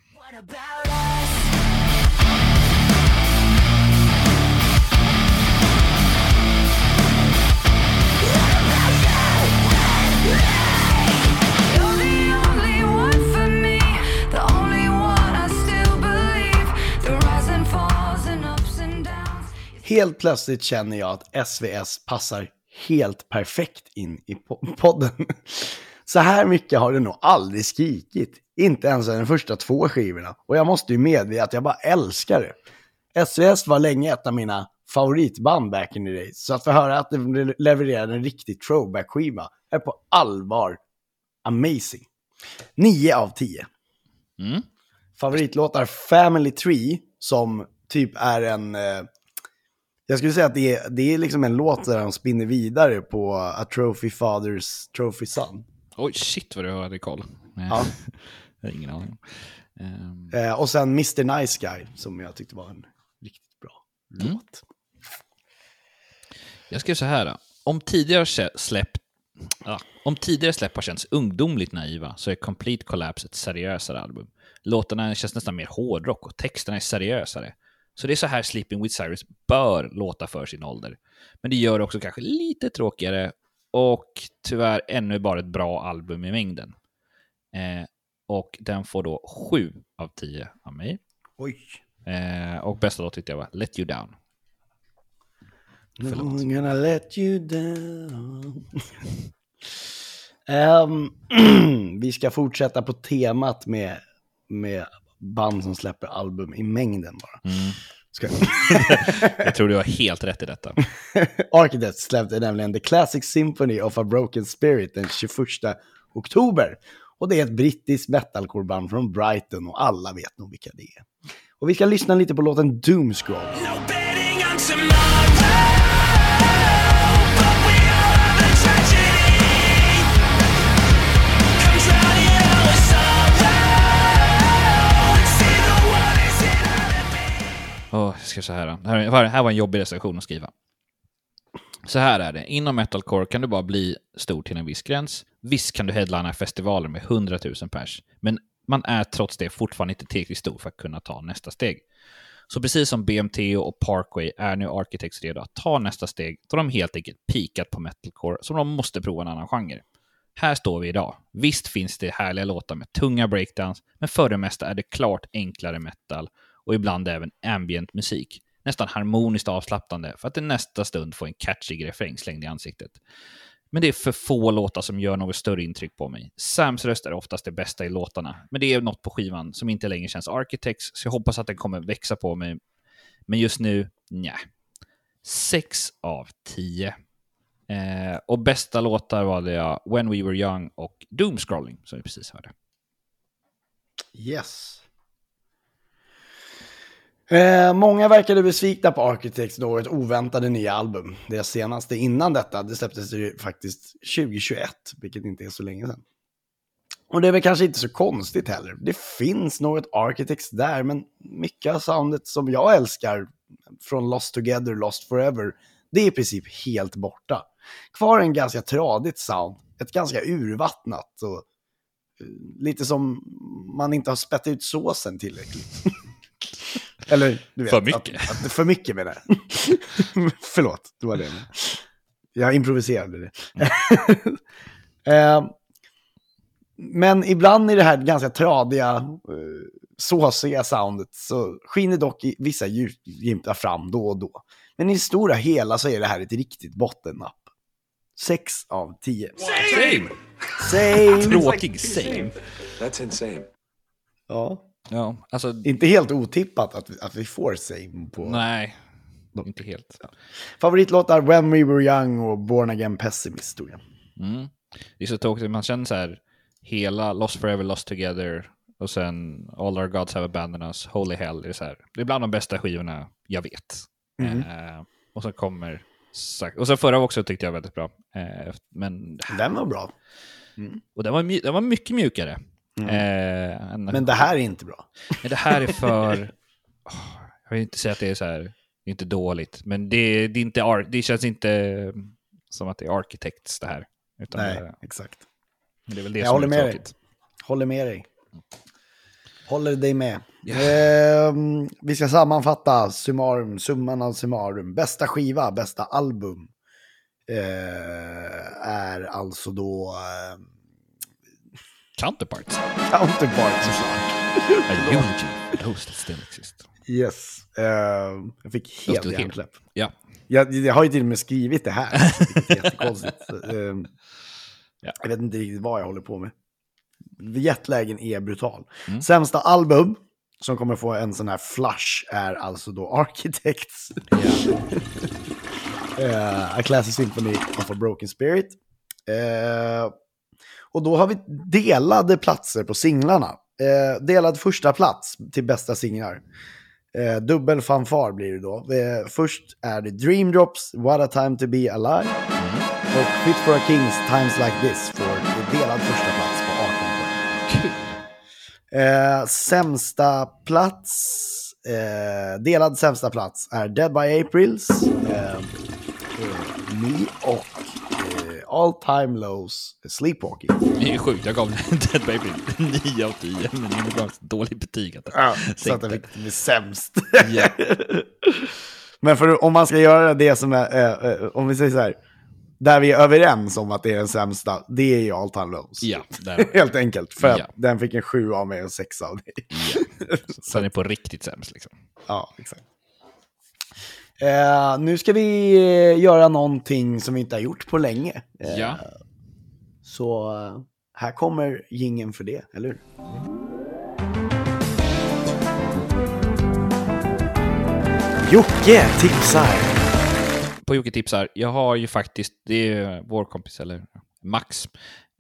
Helt plötsligt känner jag att SVS passar helt perfekt in i po- podden. Så här mycket har det nog aldrig skrikit. Inte ens de första två skivorna. Och jag måste ju medge att jag bara älskar det. SVS var länge ett av mina favoritband back in the days. Så att få höra att de levererade en riktig throwback-skiva är på allvar amazing. 9 av 10. Mm. Favoritlåtar Family Tree, som typ är en... Eh, jag skulle säga att det är, det är liksom en låt där de spinner vidare på A Trophy Fathers Trophy Son. Oj, shit vad du hade koll. Eh, Ja. jag har ingen aning. Ehm, Eh, och sen Mr Nice Guy, som jag tyckte var en riktigt bra Mm. låt. Jag skrev så här. Om tidigare släpp Ja, om tidigare släpp har känts ungdomligt naiva så är Complete Collapse ett seriösare album. Låtarna känns nästan mer hårdrock och texterna är seriösare. Så det är så här Sleeping with Cyrus bör låta för sin ålder. Men det gör det också kanske lite tråkigare och tyvärr ännu bara ett bra album i mängden. Eh, och den får då 7 av 10 av mig. Oj. Eh, och bästa låt tyckte jag var Let You Down. Förlåt. I'm gonna let you down. Ehm, vi ska fortsätta på temat med, med band som släpper album i mängden bara. Mm. Ska... Jag tror du har helt rätt i detta. Architects släppte nämligen The Classic Symphony of a Broken Spirit den 21 oktober. Och det är ett brittiskt metalcoreband från Brighton och alla vet nog vilka det är. Och vi ska lyssna lite på låten Doomscroll. No Så här. Det här, var- här var en jobbig recension att skriva. Så här är det. Inom metalcore kan du bara bli stor till en viss gräns. Visst kan du headlina festivaler med 100 000 pers, men man är trots det fortfarande inte tillräckligt stor för att kunna ta nästa steg. Så precis som BMT och Parkway är nu Architects redo att ta nästa steg då de helt enkelt pikat på metalcore som de måste prova en annan genre. Här står vi idag. Visst finns det härliga låtar med tunga breakdowns, men för det mesta är det klart enklare metal och ibland även ambient musik. Nästan harmoniskt avslappnande för att i nästa stund få en catchig refräng slängd i ansiktet. Men det är för få låtar som gör något större intryck på mig. Sams röst är oftast det bästa i låtarna, men det är något på skivan som inte längre känns Architects, så jag hoppas att den kommer växa på mig. Men just nu, nja. 6 av 10. Eh, och bästa låtar valde jag When We Were Young och Doomscrolling, som vi precis hörde. Yes. Eh, många verkade besvikna på Architects något oväntade nya album. Deras senaste innan detta, det släpptes ju faktiskt 2021, vilket inte är så länge sedan. Och det är väl kanske inte så konstigt heller. Det finns något Architects där, men mycket av soundet som jag älskar från Lost Together, Lost Forever, det är i princip helt borta. Kvar en ganska tradigt sound, ett ganska urvattnat och eh, lite som man inte har spett ut såsen tillräckligt. Eller, du vet. För mycket. Att, att, för mycket menar jag. Förlåt, det var det. Jag improviserade det. Eh, men ibland i det här ganska tradiga, eh, såsiga soundet så skiner dock i vissa ljusglimtar fram då och då. Men i det stora hela så är det här ett riktigt bottennapp. Sex av tio. Same! Same. Tråkig same. That's insane. Ja. Ja, alltså, Inte helt otippat att att vi får same på nej. Inte helt. favoritlåtar When We Were Young och Born Again Pessimist. Tror jag. Mm. Det är så tråkigt, man känner så här, hela Lost Forever, Lost Together och sen All Our Gods Have Abandoned Us, Holy Hell, det är, så här, det är bland de bästa skivorna jag vet. Mhm. Eh, och så kommer, och sen förra också tyckte jag väldigt bra. Eh, men, Den var bra. och den var, den var mycket mjukare. Mm. Eh, Men det här är inte bra. Men det här är för... Åh, jag vill inte säga att det är så här, det är inte dåligt, men det, det, är inte ar- det känns inte mm, som att det är Architects det här. Nej, det, exakt. det är väl det Jag som håller är med dig. tråkigt. Håller med dig. Håller dig med. Ehm, vi ska sammanfatta summarum, summan av summarum. Bästa skiva, bästa album eh, är alltså då eh, Counterparts. Counterpart såklart. A eulogy those that still exist. Yes. Ehm, jag fick helt hjärnsläpp. Ja. Jag, jag har ju till och med skrivit det här. vilket är Jättekonstigt. Ehm, Ja. Jag vet inte riktigt vad jag håller på med. Jetlagen är brutal. Mm. Sämsta album som kommer få en sån här flush är alltså då Architects. Eh, a Classic Symphony of a Broken Spirit. Eh, och då har vi delade platser på singlarna. Eh, delad första plats till bästa singlar. Eh, dubbel fanfar blir det då. Eh, först är det Dream Drops, What a time to be alive. Och Fit for a Kings, Times Like This får delad första plats på 18 poäng. Eh, sämsta plats, eh, delad sämsta plats är Dead by Aprils, eh, Me och All Time Lows Sleepwalking. Det är sjukt, jag gav Dead Baby 9 av 10, men det ett dåligt betyg. Att Ja, så att det fick bli sämst. Ja. Men för, om man ska göra det som är, eh, eh, om vi säger så här, där vi är överens om att det är den sämsta, det är ju All Time Lows. Ja. Helt enkelt, för att Ja. den fick en sju av mig och sex av dig. Så den är på riktigt sämst liksom. Ja, exakt. Eh, nu ska vi eh, göra någonting som vi inte har gjort på länge. Eh, Ja. Så eh, här kommer gingen för det, eller hur? Jocke tipsar. på Jocke tipsar, jag har ju faktiskt, det är vår kompis, eller Max,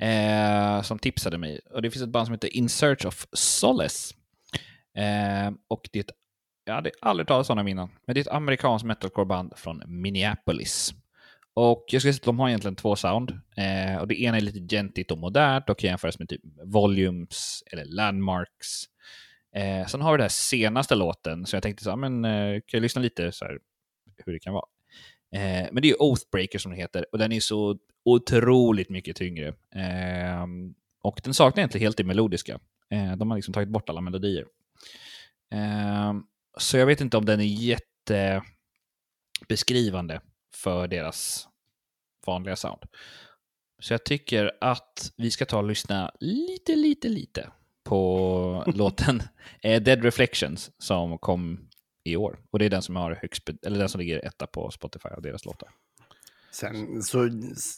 eh, som tipsade mig. Och det finns ett band som heter In Search of Solace. Eh, och det är ett, jag hade aldrig talat om dem innan, men det är ett amerikanskt metalcoreband från Minneapolis. Och jag skulle säga att de har egentligen två sound. Eh, och det ena är lite gentigt och modernt och kan jämföras med typ Volumes eller Landmarks. Eh, sen har vi den här senaste låten, så jag tänkte så här, men eh, kan jag lyssna lite så här, hur det kan vara. Eh, men det är ju Oathbreaker som den heter och den är så otroligt mycket tyngre. Eh, och den saknar egentligen helt det melodiska. Eh, de har liksom tagit bort alla melodier. Ehm, så jag vet inte om den är jättebeskrivande för deras vanliga sound. Så jag tycker att vi ska ta och lyssna lite, lite, lite på låten eh, Dead Reflections som kom i år. Och det är den som har högst, eller den som ligger etta på Spotify av deras låtar. Sen, så,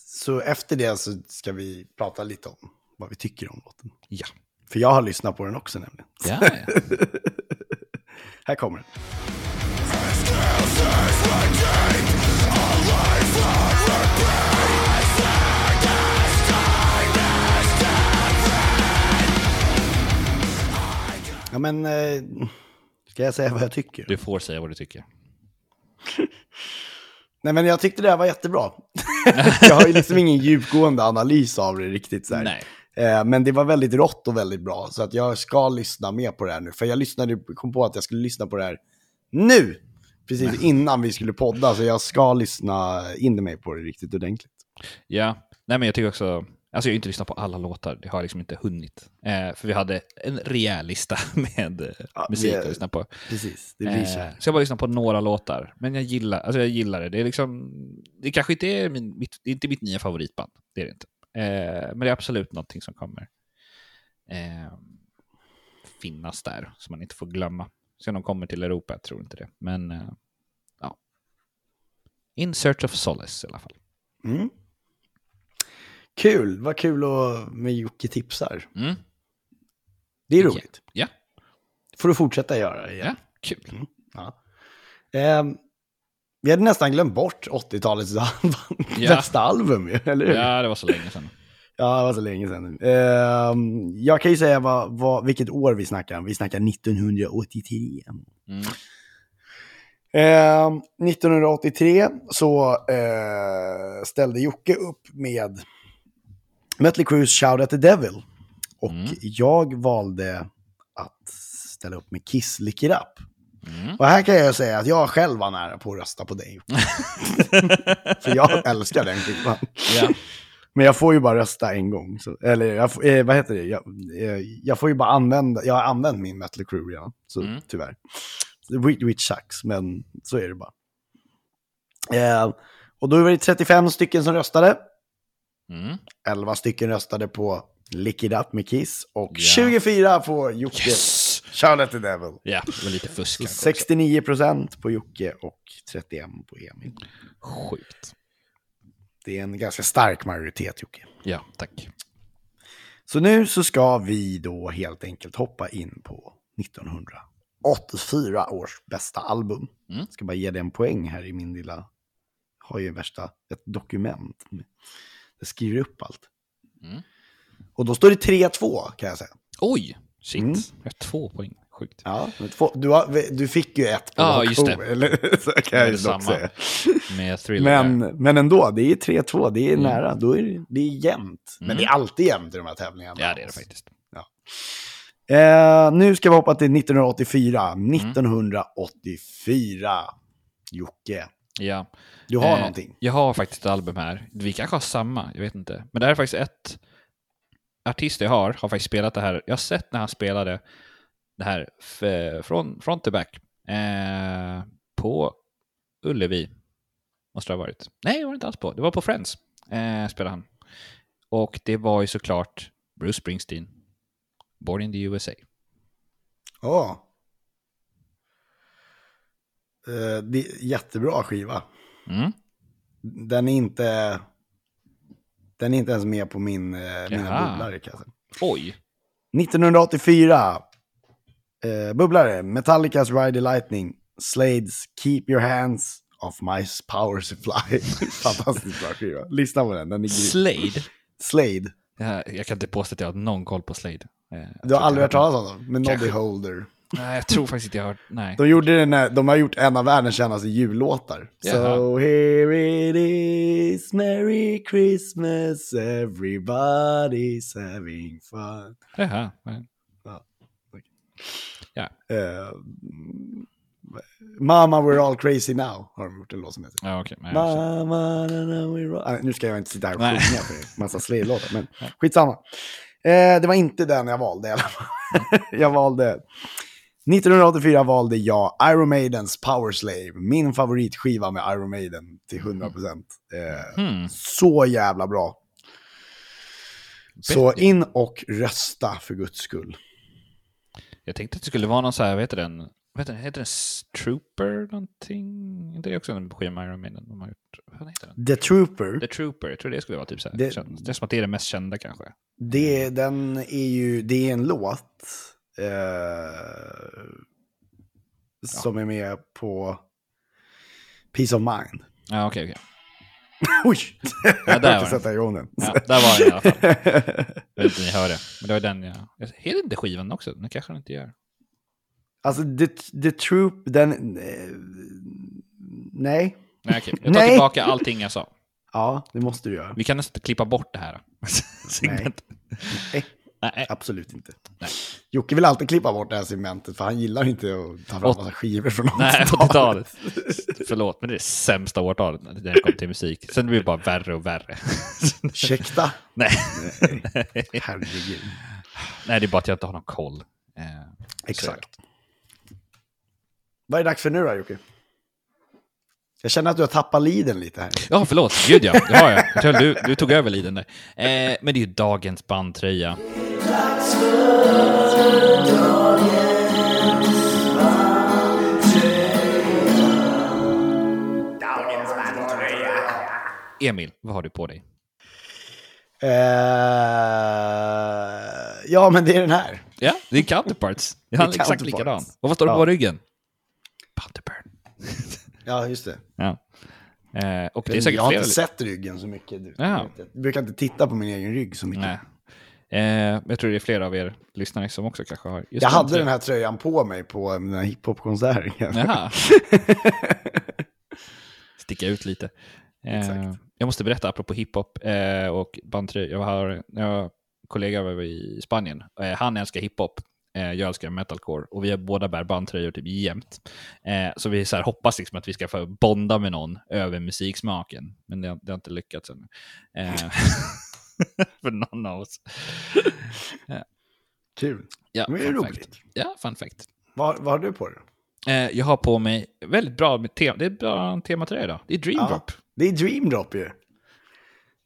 så efter det så ska vi prata lite om vad vi tycker om låten. Ja. För jag har lyssnat på den också nämligen. Ja, ja. Här kommer den. Ja men, eh, ska jag säga vad jag tycker? Du får säga vad du tycker. Nej men jag tyckte det här var jättebra. jag har ju liksom ingen djupgående analys av det riktigt så här. Nej. Eh, men det var väldigt rått och väldigt bra. Så att jag ska lyssna mer på det här nu. För jag lyssnade, kom på att jag skulle lyssna på det här nu. Precis innan vi skulle podda. Så jag ska lyssna in mig på det riktigt ordentligt. Ja, nej men jag tycker också, alltså jag har inte lyssnat på alla låtar, det har jag liksom inte hunnit. Eh, för vi hade en rejäl lista med eh, Ja, musik vi- att lyssna på. Precis, det blir så. Eh, så jag bara lyssnat på några låtar, men jag gillar, alltså jag gillar det. Det är liksom, det kanske inte är min, mitt, det är inte mitt nya favoritband, det är det inte. Eh, men det är absolut någonting som kommer eh, finnas där, som man inte får glömma. Sen de kommer till Europa, jag tror inte det. Men eh, ja. In search of solace i alla fall. Mm. Kul, vad kul att, med Jocke tipsar. Mm. Det är roligt. Ja, får du fortsätta göra igen. ja, kul. Ja. Ehm, vi hade nästan glömt bort 80-talets Ja. bästa album, ju, eller hur? Ja, det var så länge sedan. Ja, det var så länge sedan. Ehm, jag kan ju säga vad, vad, vilket år vi snackar. Vi snackar 1983. Mm. Ehm, 1983 så eh, ställde Jocke upp med Mötley Crues Shout at the Devil. Och Mm. jag valde att ställa upp med Kiss Lick It Up. Mm. Och här kan jag säga att jag själv var nära på att rösta på dig. För jag älskar den skivan. Ja. Men jag får ju bara rösta en gång. Så, eller jag, eh, vad heter det? Jag, eh, jag får ju bara använda, jag har använt min Metal Crew redan. Så Mm. tyvärr. Which, which sucks, men så är det bara. Eh, och då var det 35 stycken som röstade. Mm. 11 stycken röstade på Lick It Up med Kiss. Och Ja. 24 på Jocke. Yes! Charlotte the Devil. Ja, var lite fusk. Så kanske också. 69 procent på Jocke och 31 på Emil. Sjukt. Det är en ganska stark majoritet Jocke. Ja, tack. Så nu så ska vi då helt enkelt hoppa in på 1984 års bästa album. Mm. Ska bara ge dig en poäng här i min lilla, har ju värsta, ett dokument. Det skriver upp allt. Mm. Och då står det 3-2 kan jag säga. Oj! Shit. Mm. Jag har två poäng. Sjukt. Ja, men två, du, har, du fick ju ett på Ja, just det. Eller, så kan jag ju samma. dock säga. Med thriller. Men, men ändå, det är 3-2, det är Mm. nära, då är det, det är jämnt. Men Mm. det är alltid jämnt i de här tävlingarna. Ja, det är det faktiskt. Eh, nu ska vi hoppa till 1984. Mm. 1984. Jocke, Ja. du har Eh, någonting. Jag har faktiskt ett album här. Vi kanske har samma, jag vet inte. Men det här är faktiskt ett artist jag har, har faktiskt spelat det här. Jag har sett när han spelade det här från front to back. Eh, på Ullevi. Måste det ha varit. Nej, det var det inte alls på. Det var på Friends. Eh, spelade han. Och det var ju såklart Bruce Springsteen. Born in the USA. Ja. Eh, det är jättebra skiva. Mm. Den är inte... Den är inte ens med på min, eh, mina bubblare kan jag säga. Oj! 1984. Eh, bubblare. Metallicas Ride the Lightning. Slades Keep Your Hands Off My Power Supply. Fantastiskt bra skiva. Lyssna på den, den är grym. Slade. Slade. Jag, jag kan inte påstå att jag har någon koll på Slade. Eh, Du har aldrig hört talas om dem? Med Noddy Kanske. Holder. Nej, jag tror faktiskt inte jag har hört. Nej. De, gjorde den här, de har gjort en av världens kändaste jullåtar. Jaha. So here it is, Merry Christmas, everybody's having fun. Jaha. men- Eh, Mama we're all crazy now har de gjort en låt som heter. Ja, okej. Nej, Mama, na, na, we're all... Ah, nu ska jag inte sitta här och sjunga för en massa Slade-låtar, men skitsamma. Eh, det var inte den jag valde i alla fall. jag valde... 1984 valde jag Iron Maidens Power Slave, min favoritskiva med Iron Maiden till 100%. Eh, Hmm. Så jävla bra. Så in och rösta för guds skull. Jag tänkte att det skulle vara någon så här, vad heter den? Vad heter den? Heter den Trooper någonting? inte det också en skiva med Iron Maiden de har gjort? Vad heter den? The Trooper, The Trooper, jag tror det skulle vara typ så här. Det- det är som att det är det mest kända kanske. det, den är ju, det är en låt eh, som är med på Peace of Mind. Ja, okej, okej. Oj! Ja, jag där har var sätta igång den. Ja, där var den i alla fall. Jag vet inte om ni hör det. Men det var den jag... jag heter inte skivan också? Den kanske den inte gör. alltså, the, the Troop, den... Eh, nej. Nej, okej. Jag tar Nej. tillbaka allting jag sa. Ja, det måste du göra. Vi kan nästan klippa bort det här. segmentet. Nej, Nej. absolut inte. Nej. Jocke vill alltid klippa bort det här segmentet, för han gillar inte att ta fram massa skivor från Nej, 80-talet. 80-talet. Förlåt, men det är det sämsta årtalet när det kommer till musik. Sen blir det bara värre och värre. Ursäkta? Nej. Herregud. Nej, det är bara att jag inte har någon koll. Eh, Exakt. Vad är det dags för nu då, Jocke? Jag känner att du har tappat liden lite här. Ja, förlåt. Gud ja, det har jag. du, du tog över liden där. Eh, men det är ju dagens bandtröja. Emil, vad har du på dig? Eh, ja, men det är den här. Ja, det är counterparts. Jag är exakt likadan. Och vad står det på Ja. ryggen? Bunterburn. Ja, just det. Ja. Eh, och det är säkert jag har inte sett ryggen så mycket. Du. Jaha. Jag brukar inte titta på min egen rygg så mycket. Nej. Eh, jag tror det är flera av er lyssnare som också kanske har... Jag hade tröjan. den här tröjan på mig på den här hiphop-konserten. Jaha. Sticka ut lite. Eh, jag måste berätta apropå hiphop eh, och bandtröja. Jag har, jag har kollega var i Spanien. Eh, han älskar hiphop. Eh, jag älskar metalcore. Och vi båda bär bandtröjor typ jämt. Eh, så vi så här, hoppas liksom att vi ska få bonda med någon över musiksmaken. Men det, har- det har inte lyckats ännu. För någon av oss. Kul. Ja, Men det är roligt. fact. Ja, fun fact. Vad, vad har du på dig? Eh, jag har på mig väldigt bra med tema. Det är bra tematröja idag. Det är Dream Ja. Drop. Det är Dream Drop ju.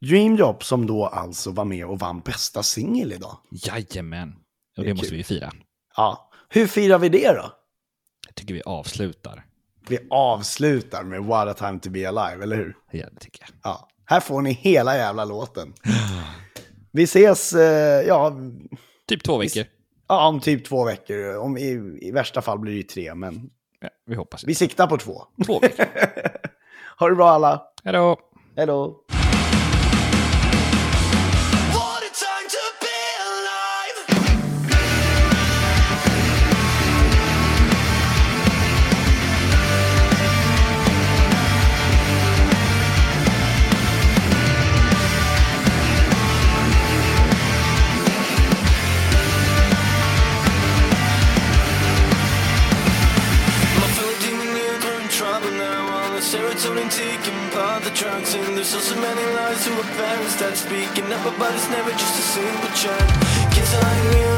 Dream Drop som då alltså var med och vann bästa singel idag. Jajamän. Och Det det, måste kul. vi fira. Ja. Hur firar vi det då? Jag tycker vi avslutar. Vi avslutar med What a time to be alive, eller hur? Ja, det tycker jag. Ja. Här får ni hela jävla låten. Vi ses, eh, ja, Typ två veckor. ja, om typ två veckor. Om, i, I värsta fall blir det tre, men Ja, vi hoppas. vi siktar på två. Två veckor. ha det bra alla. Hej då! Hej då. Speaking up about it's never just a simple chat. Kids like you